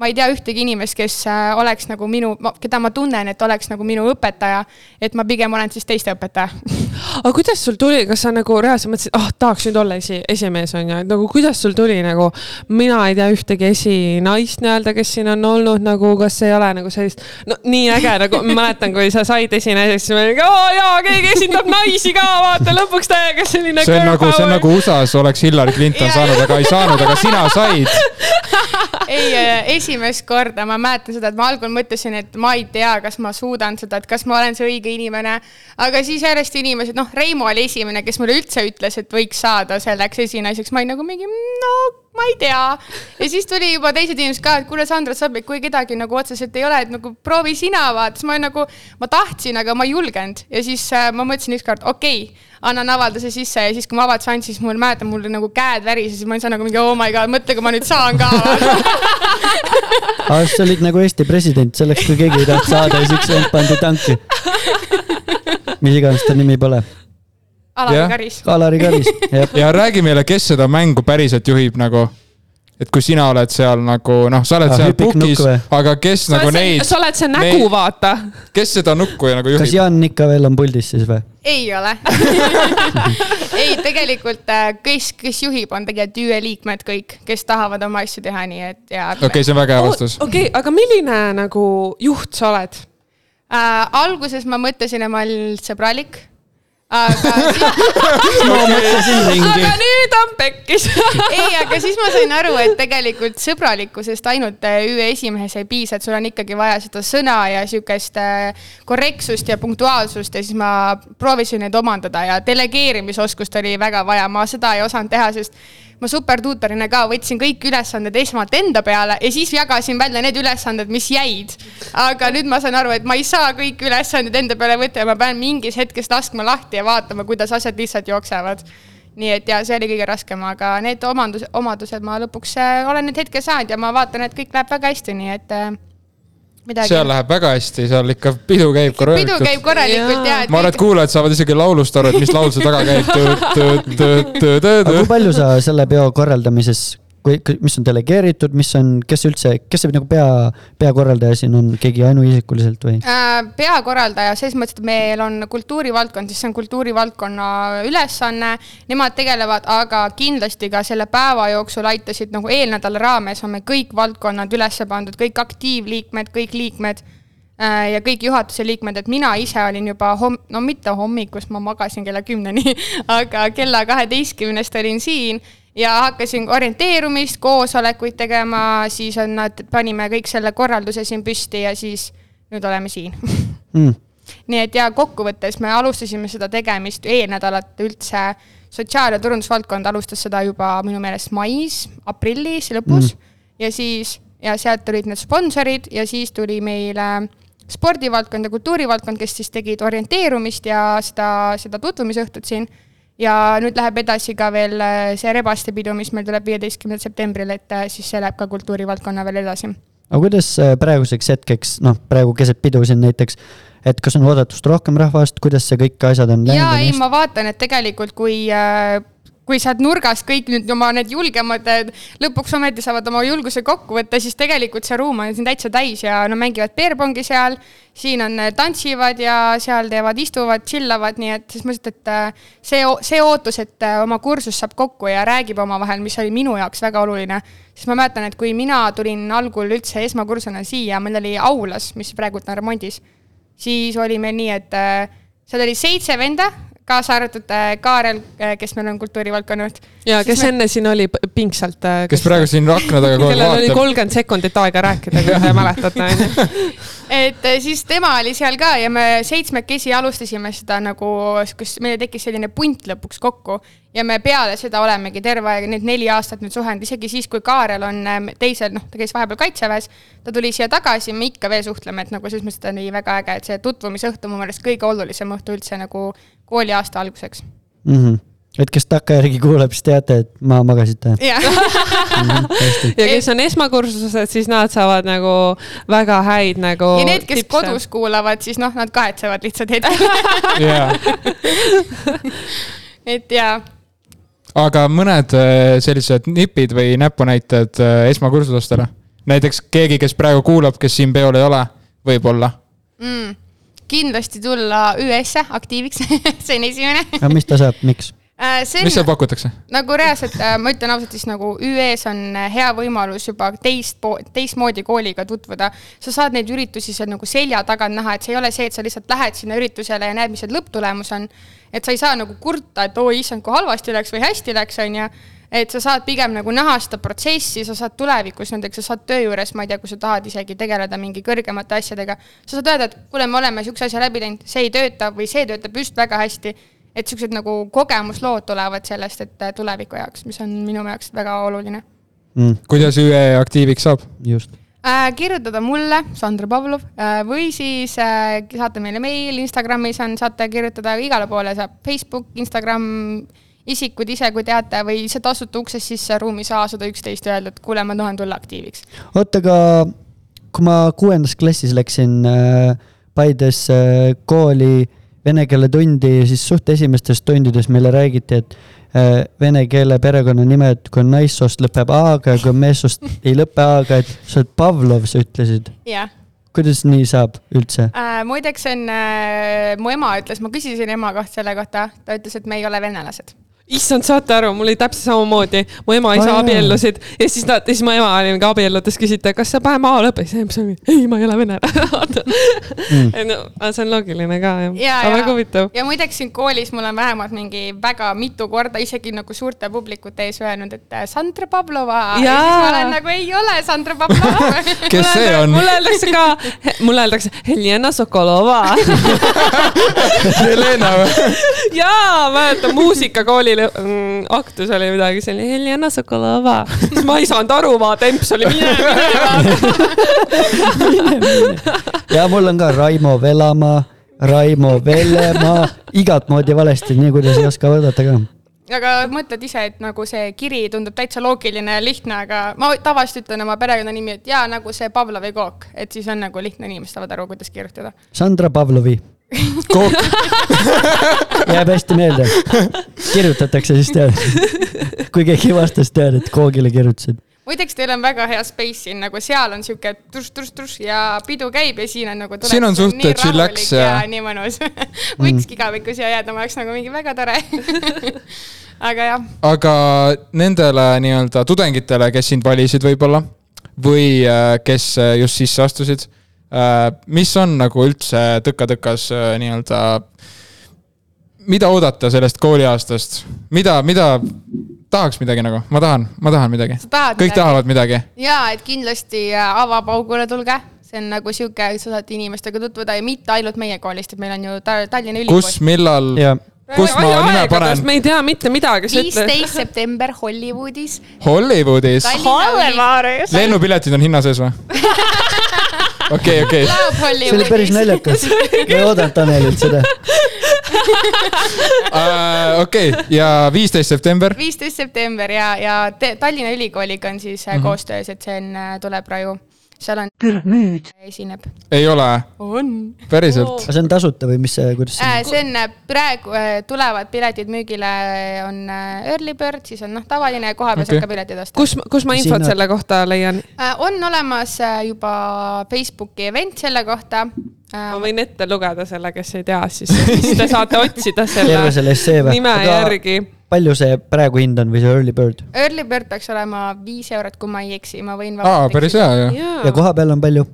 ma ei tea ühtegi inimest, kes äh, oleks nagu minu, keda ma tunnen, et oleks nagu minu õpetaja. et ma pigem olen siis teiste õpetaja aga kuidas sul tuli, kas sa nagu reaalselt mõtlesid, ah oh, tahaks nüüd olla esi, esimees on ju, et nagu kuidas sul tuli nagu, mina ei tea ühtegi esinaist nii-öelda, kes siin on olnud nagu, kas ei ole nagu sellist, no nii äge nagu ma mäletan, kui sa said esinaiseks, siis ma olin, oo jaa, keegi esindab naisi ka, vaata lõpuks täiega selline. see on nagu, see on nagu USA-s oleks Hillary Clinton saanud, aga ei saanud, aga sina said ei, äh, esimest korda ma mäletan seda, et ma algul mõtlesin, et ma ei tea, kas ma suudan seda, et kas ma olen see õige inimene. aga siis järjest inimesed, noh, Reimo oli esimene, kes mulle üldse ütles, et võiks saada selleks esinaiseks, ma olin nagu mingi, no ma ei tea. ja siis tuli juba teised inimesed ka, et kuule, Sandra Sabik, kui kedagi nagu otseselt ei ole, et nagu proovi sina vaata, siis ma nagu, ma tahtsin, aga ma ei julgenud ja siis äh, ma mõtlesin ükskord, okei okay, annan avalduse sisse ja siis, kui ma avalduse andsin, siis mul mäletan, mul nagu käed värisesid, ma olin nagu mingi oh my god, mõtle, kui ma nüüd saan ka aga sa olid nagu Eesti president, selleks kui keegi ei tahtnud saada, siis üks vend pandi tanki. mis iganes ta nimi pole. Alari Karis. Alari Karis, jah. ja räägi meile, kes seda mängu päriselt juhib nagu et kui sina oled seal nagu noh, sa oled ah, seal pukis, aga kes sa nagu neid. sa oled see nägu vaata. kes seda nukku nagu juhib? kas Jan ikka veel on puldis siis või? Ei ole ei, tegelikult äh, kes, kes juhib, on tegelikult ÜE liikmed kõik, kes tahavad oma asju teha, nii et ja. okei okay,, see on väga hea vastus. okei okay,, aga milline nagu juht sa oled äh,? alguses ma mõtlesin, et ma olen sõbralik aga ma mõtlesin ringi. aga nüüd on pekkis ei, aga siis ma sain aru, et tegelikult sõbralikkusest ainult äh, ÜE esimehes ei piisa, et sul on ikkagi vaja seda sõna ja sihukest äh, korrektsust ja punktuaalsust ja siis ma proovisin neid omandada ja delegeerimisoskust oli väga vaja, ma seda ei osanud teha, sest ma supertuutorina ka võtsin kõik ülesanded esmalt enda peale ja siis jagasin välja need ülesanded, mis jäid. aga nüüd ma saan aru, et ma ei saa kõiki ülesandeid enda peale võtta ja ma pean mingis hetkes laskma lahti ja vaatama, kuidas asjad lihtsalt jooksevad nii et ja see oli kõige raskem, aga need omandus, omadused ma lõpuks äh, olen nüüd hetke saanud ja ma vaatan, et kõik läheb väga hästi, nii et äh, midagi. seal läheb väga hästi, seal ikka pidu käib korralikult. pidu käib korralikult ja, ma arvan, et kuulajad saavad isegi laulust aru, et mis laul see taga käib. aga kui palju sa selle peo korraldamises kui, mis on delegeeritud, mis on, kes üldse, kes see nagu pea, peakorraldaja siin on, keegi ainuisikuliselt või äh,? peakorraldaja selles mõttes, et meil on kultuurivaldkond, siis see on kultuurivaldkonna ülesanne. Nemad tegelevad, aga kindlasti ka selle päeva jooksul aitasid nagu eelnädala raames on meil kõik valdkonnad üles pandud, kõik aktiivliikmed, kõik liikmed äh, ja kõik juhatuse liikmed, et mina ise olin juba homm-, no mitte hommikust, ma magasin kella kümneni, aga kella kaheteistkümnest olin siin ja hakkasin orienteerumist, koosolekuid tegema, siis on nad, panime kõik selle korralduse siin püsti ja siis nüüd oleme siin mm. nii et ja kokkuvõttes me alustasime seda tegemist eelnädalat üldse, sotsiaal- ja turundusvaldkond alustas seda juba minu meelest mais, aprillis lõpus mm. ja siis, ja sealt tulid need sponsorid ja siis tuli meile spordivaldkond ja kultuurivaldkond, kes siis tegid orienteerumist ja seda, seda tutvumisõhtut siin ja nüüd läheb edasi ka veel äh, see rebaste pidu, mis meil tuleb viieteistkümnendal septembril, et äh, siis see läheb ka kultuurivaldkonna veel edasi. aga kuidas äh, praeguseks hetkeks, noh, praegu keset pidu siin näiteks, et kas on oodatust rohkem rahvast, kuidas see kõik asjad on läinud? jaa, ei, ma vaatan, et tegelikult kui äh, kui sealt nurgast kõik nüüd oma need julgemad lõpuks ometi saavad oma julguse kokku võtta, siis tegelikult see ruum on siin täitsa täis ja no mängivad peerpongi seal. siin on, tantsivad ja seal teevad, istuvad, chillavad, nii et selles mõttes, et äh, see, see ootus, et äh, oma kursus saab kokku ja räägib omavahel, mis oli minu jaoks väga oluline. siis ma mäletan, et kui mina tulin algul üldse esmakursusena siia, meil oli aulas, mis praegult on remondis, siis oli meil nii, et äh, seal oli seitse venda, kaasa arvatud äh, Kaarel, kes meil on kultuurivaldkonna juht. ja kes me... enne siin oli pingsalt. kes, kes praegu siin akna taga kogu aeg vaatab. oli kolmkümmend sekundit aega rääkida, kui te mäletate, onju. et siis tema oli seal ka ja me seitsmekesi alustasime seda nagu, kus meil tekkis selline punt lõpuks kokku ja me peale seda olemegi terve aeg, need neli aastat nüüd suhelnud, isegi siis, kui Kaarel on ähm, teisel, noh, ta käis vahepeal kaitseväes, ta tuli siia tagasi, me ikka veel suhtleme, et nagu selles mõttes ta oli väga äge, et see tutvumisõhtu mu meelest kõige olulisem õhtu üldse nagu kooliaasta alguseks mm. -hmm et kes takkajärgi kuuleb, siis teate, et maha magasite. ja kes on esmakursused, siis nad saavad nagu väga häid nagu. ja need, kes tipse. kodus kuulavad, siis noh, nad kahetsevad lihtsalt hetkel et jaa aga mõned äh, sellised nipid või näpunäited äh, esmakursustele? näiteks keegi, kes praegu kuulab, kes siin peol ei ole, võib-olla mm,. Kindlasti tulla ÜS-e aktiiviks see on esimene. aga mis ta saab, miks? Äh, on, mis seal pakutakse? nagu reaalselt, ma ütlen ausalt, siis nagu ÜE-s on hea võimalus juba teist, teistmoodi kooliga tutvuda. sa saad neid üritusi seal nagu selja tagant näha, et see ei ole see, et sa lihtsalt lähed sinna üritusele ja näed, mis see lõpptulemus on et sa ei saa nagu kurta, et oi issand, kui halvasti läks või hästi läks, on ju. Et sa saad pigem nagu näha seda protsessi, sa saad tulevikus näiteks, sa saad töö juures, ma ei tea, kui sa tahad isegi tegeleda mingi kõrgemate asjadega. sa saad öelda, et kuule, me oleme sihukese asja läbi teinud, see ei tööta või see töötab just väga hästi. et siuksed nagu kogemuslood tulevad sellest, et tuleviku jaoks, mis on minu jaoks väga oluline mm.. kuidas ÜE aktiiviks saab? just äh,. kirjutada mulle, Sandra Pavlov äh,, või siis äh, saata meile meil, Instagramis on, saate kirjutada igale poole, saab Facebook, Instagram, isikud ise, kui teate, või lihtsalt astute uksest sisse ruumis A sada üksteist ja öelda, et kuule, ma tahan tulla aktiiviks. oota, aga kui ma kuuendas klassis läksin äh, Paides äh, kooli vene keele tundi, siis suht esimestes tundides meile räägiti, et Äh, vene keele perekonnanimed, kui on naissoost, lõpeb A-ga ja kui on meessoost, ei lõpe A-ga, et sa oled Pavlov, sa ütlesid. jah kuidas nii saab üldse äh,? muideks on äh,, mu ema ütles, ma küsisin ema kohta selle kohta, ta ütles, et me ei ole venelased issand, saate aru, mul oli täpselt samamoodi, mu ema isa oh, abiellusid. Ja siis nad, siis mu ema oli mingi abielludes, küsiti, kas sa päev maha lõpetasid, siis ema ütles, ei, ma ei ole venelane mm.. no, see on loogiline ka jah. Ja, aga väga huvitav. ja muideks siin koolis mul on vähemalt mingi väga mitu korda isegi nagu suurte publikute ees öelnud, et äh, Sandra Pavlova. ja siis ma olen nagu, ei ole Sandra Pavlova. Kes see on? mulle öeldakse ka, mulle öeldakse Helena Sokolova. Helena või? jaa, mäletan muusikakoolil mm, aktus oli midagi selline, Helena Sokolova. siis ma ei saanud aru, ma temps oli mine, mine, mine. ja mul on ka Raimo Velamaa, Raimo Vellemaa, igat moodi valesti, nii kuidas ei oska vaadata ka aga mõtled ise, et nagu see kiri tundub täitsa loogiline ja lihtne, aga ma tavaliselt ütlen oma perekonnanimi, et jaa, nagu see Pavlovi kook, et siis on nagu lihtne, inimesed saavad aru, kuidas kirjutada. Sandra Pavlovi kook jääb hästi meelde. kirjutatakse siis tead. kui keegi vastas, tead, et koogile kirjutasid. muideks, teil on väga hea space siin, nagu seal on sihuke truss-truss-truss ja pidu käib ja siin on nagu. siin on suht chillax ja. ja nii mõnus võikski igavikku siia jääda, ma oleks nagu mingi väga tore aga jah. aga nendele nii-öelda tudengitele, kes sind valisid võib-olla või äh, kes äh, just sisse astusid mis on nagu üldse tõka-tõkas äh, nii-öelda, mida oodata sellest kooliaastast, mida, mida tahaks midagi nagu, ma tahan, ma tahan midagi. kõik midagi. tahavad midagi. ja, et kindlasti äh, avapaugule tulge, see on nagu sihuke, sa saad inimestega tutvuda ja mitte ainult meie koolist, et meil on ju Tallinna Ülikool. kus, millal? kus ma nime panen? me ei tea mitte midagi. viisteist september Hollywoodis. Hollywoodis? lennupiletid on hinna sees või? okei, okei. see oli päris naljakas. ma ei oodanud Tanelilt seda. Äh, okei, ja viisteist september? viisteist september ja, ja Tallinna Ülikooliga on siis mm -hmm. koostöös, et see on, äh, tuleb raju seal on. püramiid. esineb. ei ole? on. päriselt aga see on tasuta või mis see, kuidas see on? see on äh, praegu äh, tulevad piletid müügile, on äh, early bird, siis on noh, tavaline ja kohapeal saab okay. ka piletid osta. kus, kus ma infot Siin... selle kohta leian? on olemas juba Facebooki event selle kohta ma võin ette lugeda selle, kes ei tea, siis, te saate otsida selle, nime järgi palju see praegu hind on või see early bird? Early bird peaks olema viis eurot, kui ma ei eksi, ma võin. aa, päris hea ju. ja koha peal on palju?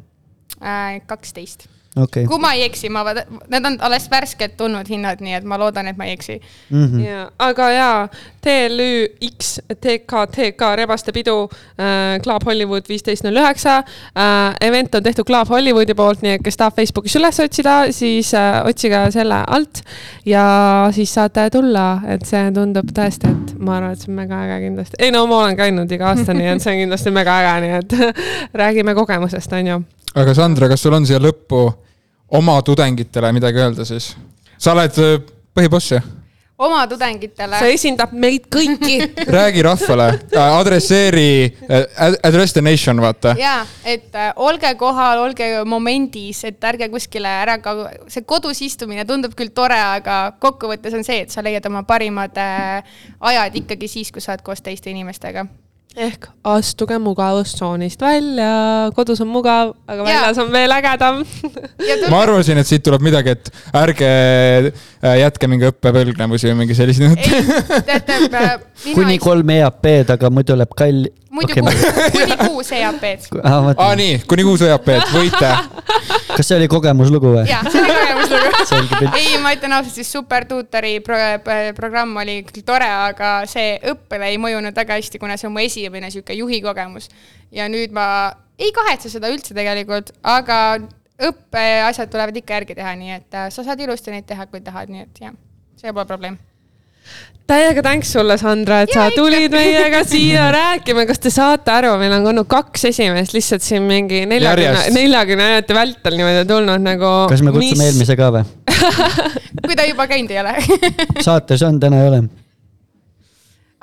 Äh, kaksteist. Okei kui ma ei eksi, ma vaata, need on alles värskelt tulnud hinnad, nii et ma loodan, et ma ei eksi. okay.. ja, aga jaa, TLÜX TKTK Rebaste pidu äh,, Club Hollywood viisteist null üheksa äh,. event on tehtud Club Hollywoodi poolt, nii et kes tahab Facebookis üles otsida, siis äh, otsige selle alt ja siis saate tulla, et see tundub tõesti, et ma arvan, et see on mega äge kindlasti. ei no ma olen käinud iga aasta, nii et see on kindlasti mega äge, nii et räägime kogemusest, on ju. aga Sandra, kas sul on siia lõppu oma tudengitele midagi öelda siis? sa oled äh, põhiboss ju? oma tudengitele see esindab meid kõiki. räägi rahvale, adresseeri, address the nation, vaata. ja et äh, olge kohal, olge momendis, et ärge kuskile ära ka, see kodus istumine tundub küll tore, aga kokkuvõttes on see, et sa leiad oma parimad äh, ajad ikkagi siis, kui sa oled koos teiste inimestega. Ehk astuge mugavustsoonist välja, kodus on mugav, aga Jaa. väljas on veel ägedam. ma arvasin, et siit tuleb midagi, et ärge äh, jätke mingi õppevõlgnevusi või mingi selliseid ei teate, äh, kuni kolm EAP-d, aga muidu läheb kall-. muidu okei, kuus, kuni kuus EAP-d. aa nii, kuni kuus EAP-d, võite. kas see oli kogemuslugu või? ja, see oli kogemuslugu. ei, ma ütlen ausalt, siis supertuutori pro programm oli küll tore, aga see õppele ei mõjunud väga hästi, kuna see on mu esimene sihuke juhi kogemus. ja nüüd ma ei kahetse seda üldse tegelikult, aga õppeasjad tulevad ikka järgi teha, nii et äh, sa saad ilusti neid teha, kui tahad, nii et jah, see pole probleem. Täiega tänks sulle, Sandra, et sa tulid meiega siia rääkima, kas te saate aru, meil on olnud kaks esimest lihtsalt siin mingi neljakümne, neljakümne minuti vältel niimoodi tulnud nagu. kas me kutsume eelmise ka või? kui ta juba käinud ei ole. saates on, täna ei ole.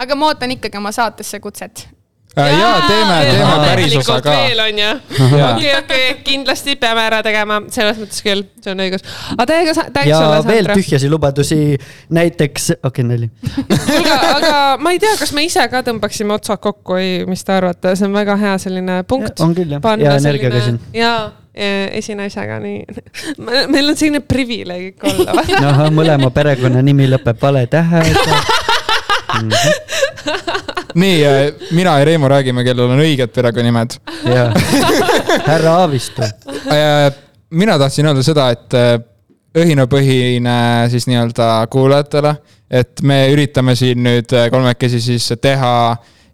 aga ma ootan ikkagi oma saatesse kutset. jaa, teeme, teeme päris osa ka. veel on ju. Jaa. okei, okei, kindlasti peame ära tegema, selles mõttes küll, see on õigus. aga täiega tänks ja sulle, veel Sandra. tühjasi lubadusi, näiteks, okei okay,, nali. kuulge, aga ma ei tea, kas me ise ka tõmbaksime otsad kokku või mis te arvate, see on väga hea selline punkt. on küll jah, ja energiaga siin. jaa, esinaisega nii. meil on selline privileeg ikka olla. noh, mõlema perekonnanimi lõpeb valetähega. nii, mina ja Reimo räägime, kellel on õiged perekonnanimed. ja, härra Aavistu. mina tahtsin öelda seda, et äh, õhinapõhine siis nii-öelda kuulajatele, et me üritame siin nüüd äh, kolmekesi siis teha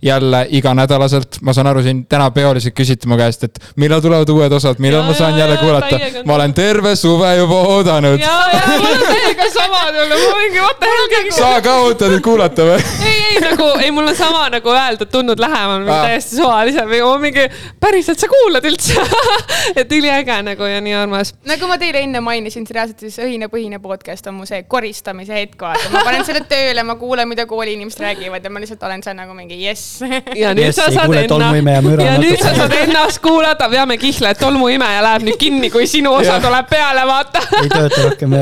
jälle iganädalaselt, ma saan aru, siin täna peoliselt küsiti mu käest, et millal tulevad uued osad, millal Jaa, ma saan jaa, jälle jaa, kuulata ma olen terve suve juba oodanud. ja, ja mul on täiega sama tunne, ma mingi what the hell sa ka ootad, et kuulata või? ei, ei nagu, ei mul on sama nagu öeldud, tundnud lähemal, täiesti suvaliselt või ma mingi, päriselt sa kuulad üldse et üliäge nagu ja nii armas. nagu ma teile enne mainisin, siis reaalselt siis õhine põhine podcast on mu see koristamise hetk, vaata. ma panen selle tööle, ma kuulan, mida kooliinimesed räägivad ja ma lihtsalt olen seal nagu mingi jess. Ja nüüd Yes, sa saad müra ja nüüd sa saad ennast kuulata, veame kihla, et tolmuimeja läheb nüüd kinni, kui sinu osa tuleb peale, vaata. ei tööta rohkem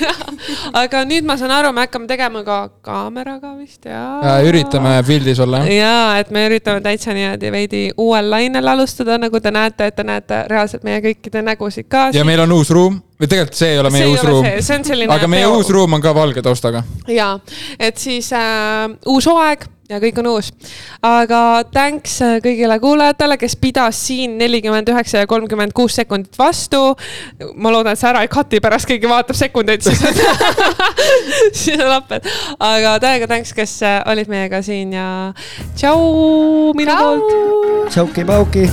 aga nüüd ma saan aru, me hakkame tegema ka kaameraga vist ja. üritame pildis olla, ja et me üritame täitsa niimoodi veidi uuel lainel alustada, nagu te näete, et te näete reaalselt meie kõikide nägusid ka. ja meil on uus ruum või tegelikult see ei ole meie See ei uus ole ruum see on selline aga meie peo- uus ruum on ka valge taustaga. ja, et siis äh, uus hooaeg ja kõik on uus. aga thanks äh, kõigile kuulajatele, kes pidas siin nelikümmend üheksa ja kolmkümmend kuus sekundit vastu. ma loodan, et see ära ei cut'i pärast keegi vaatab sekundeid, siis siis on apped. aga täiega thanks, kes äh, olid meiega siin ja tšau minu poolt. tšauki-pauki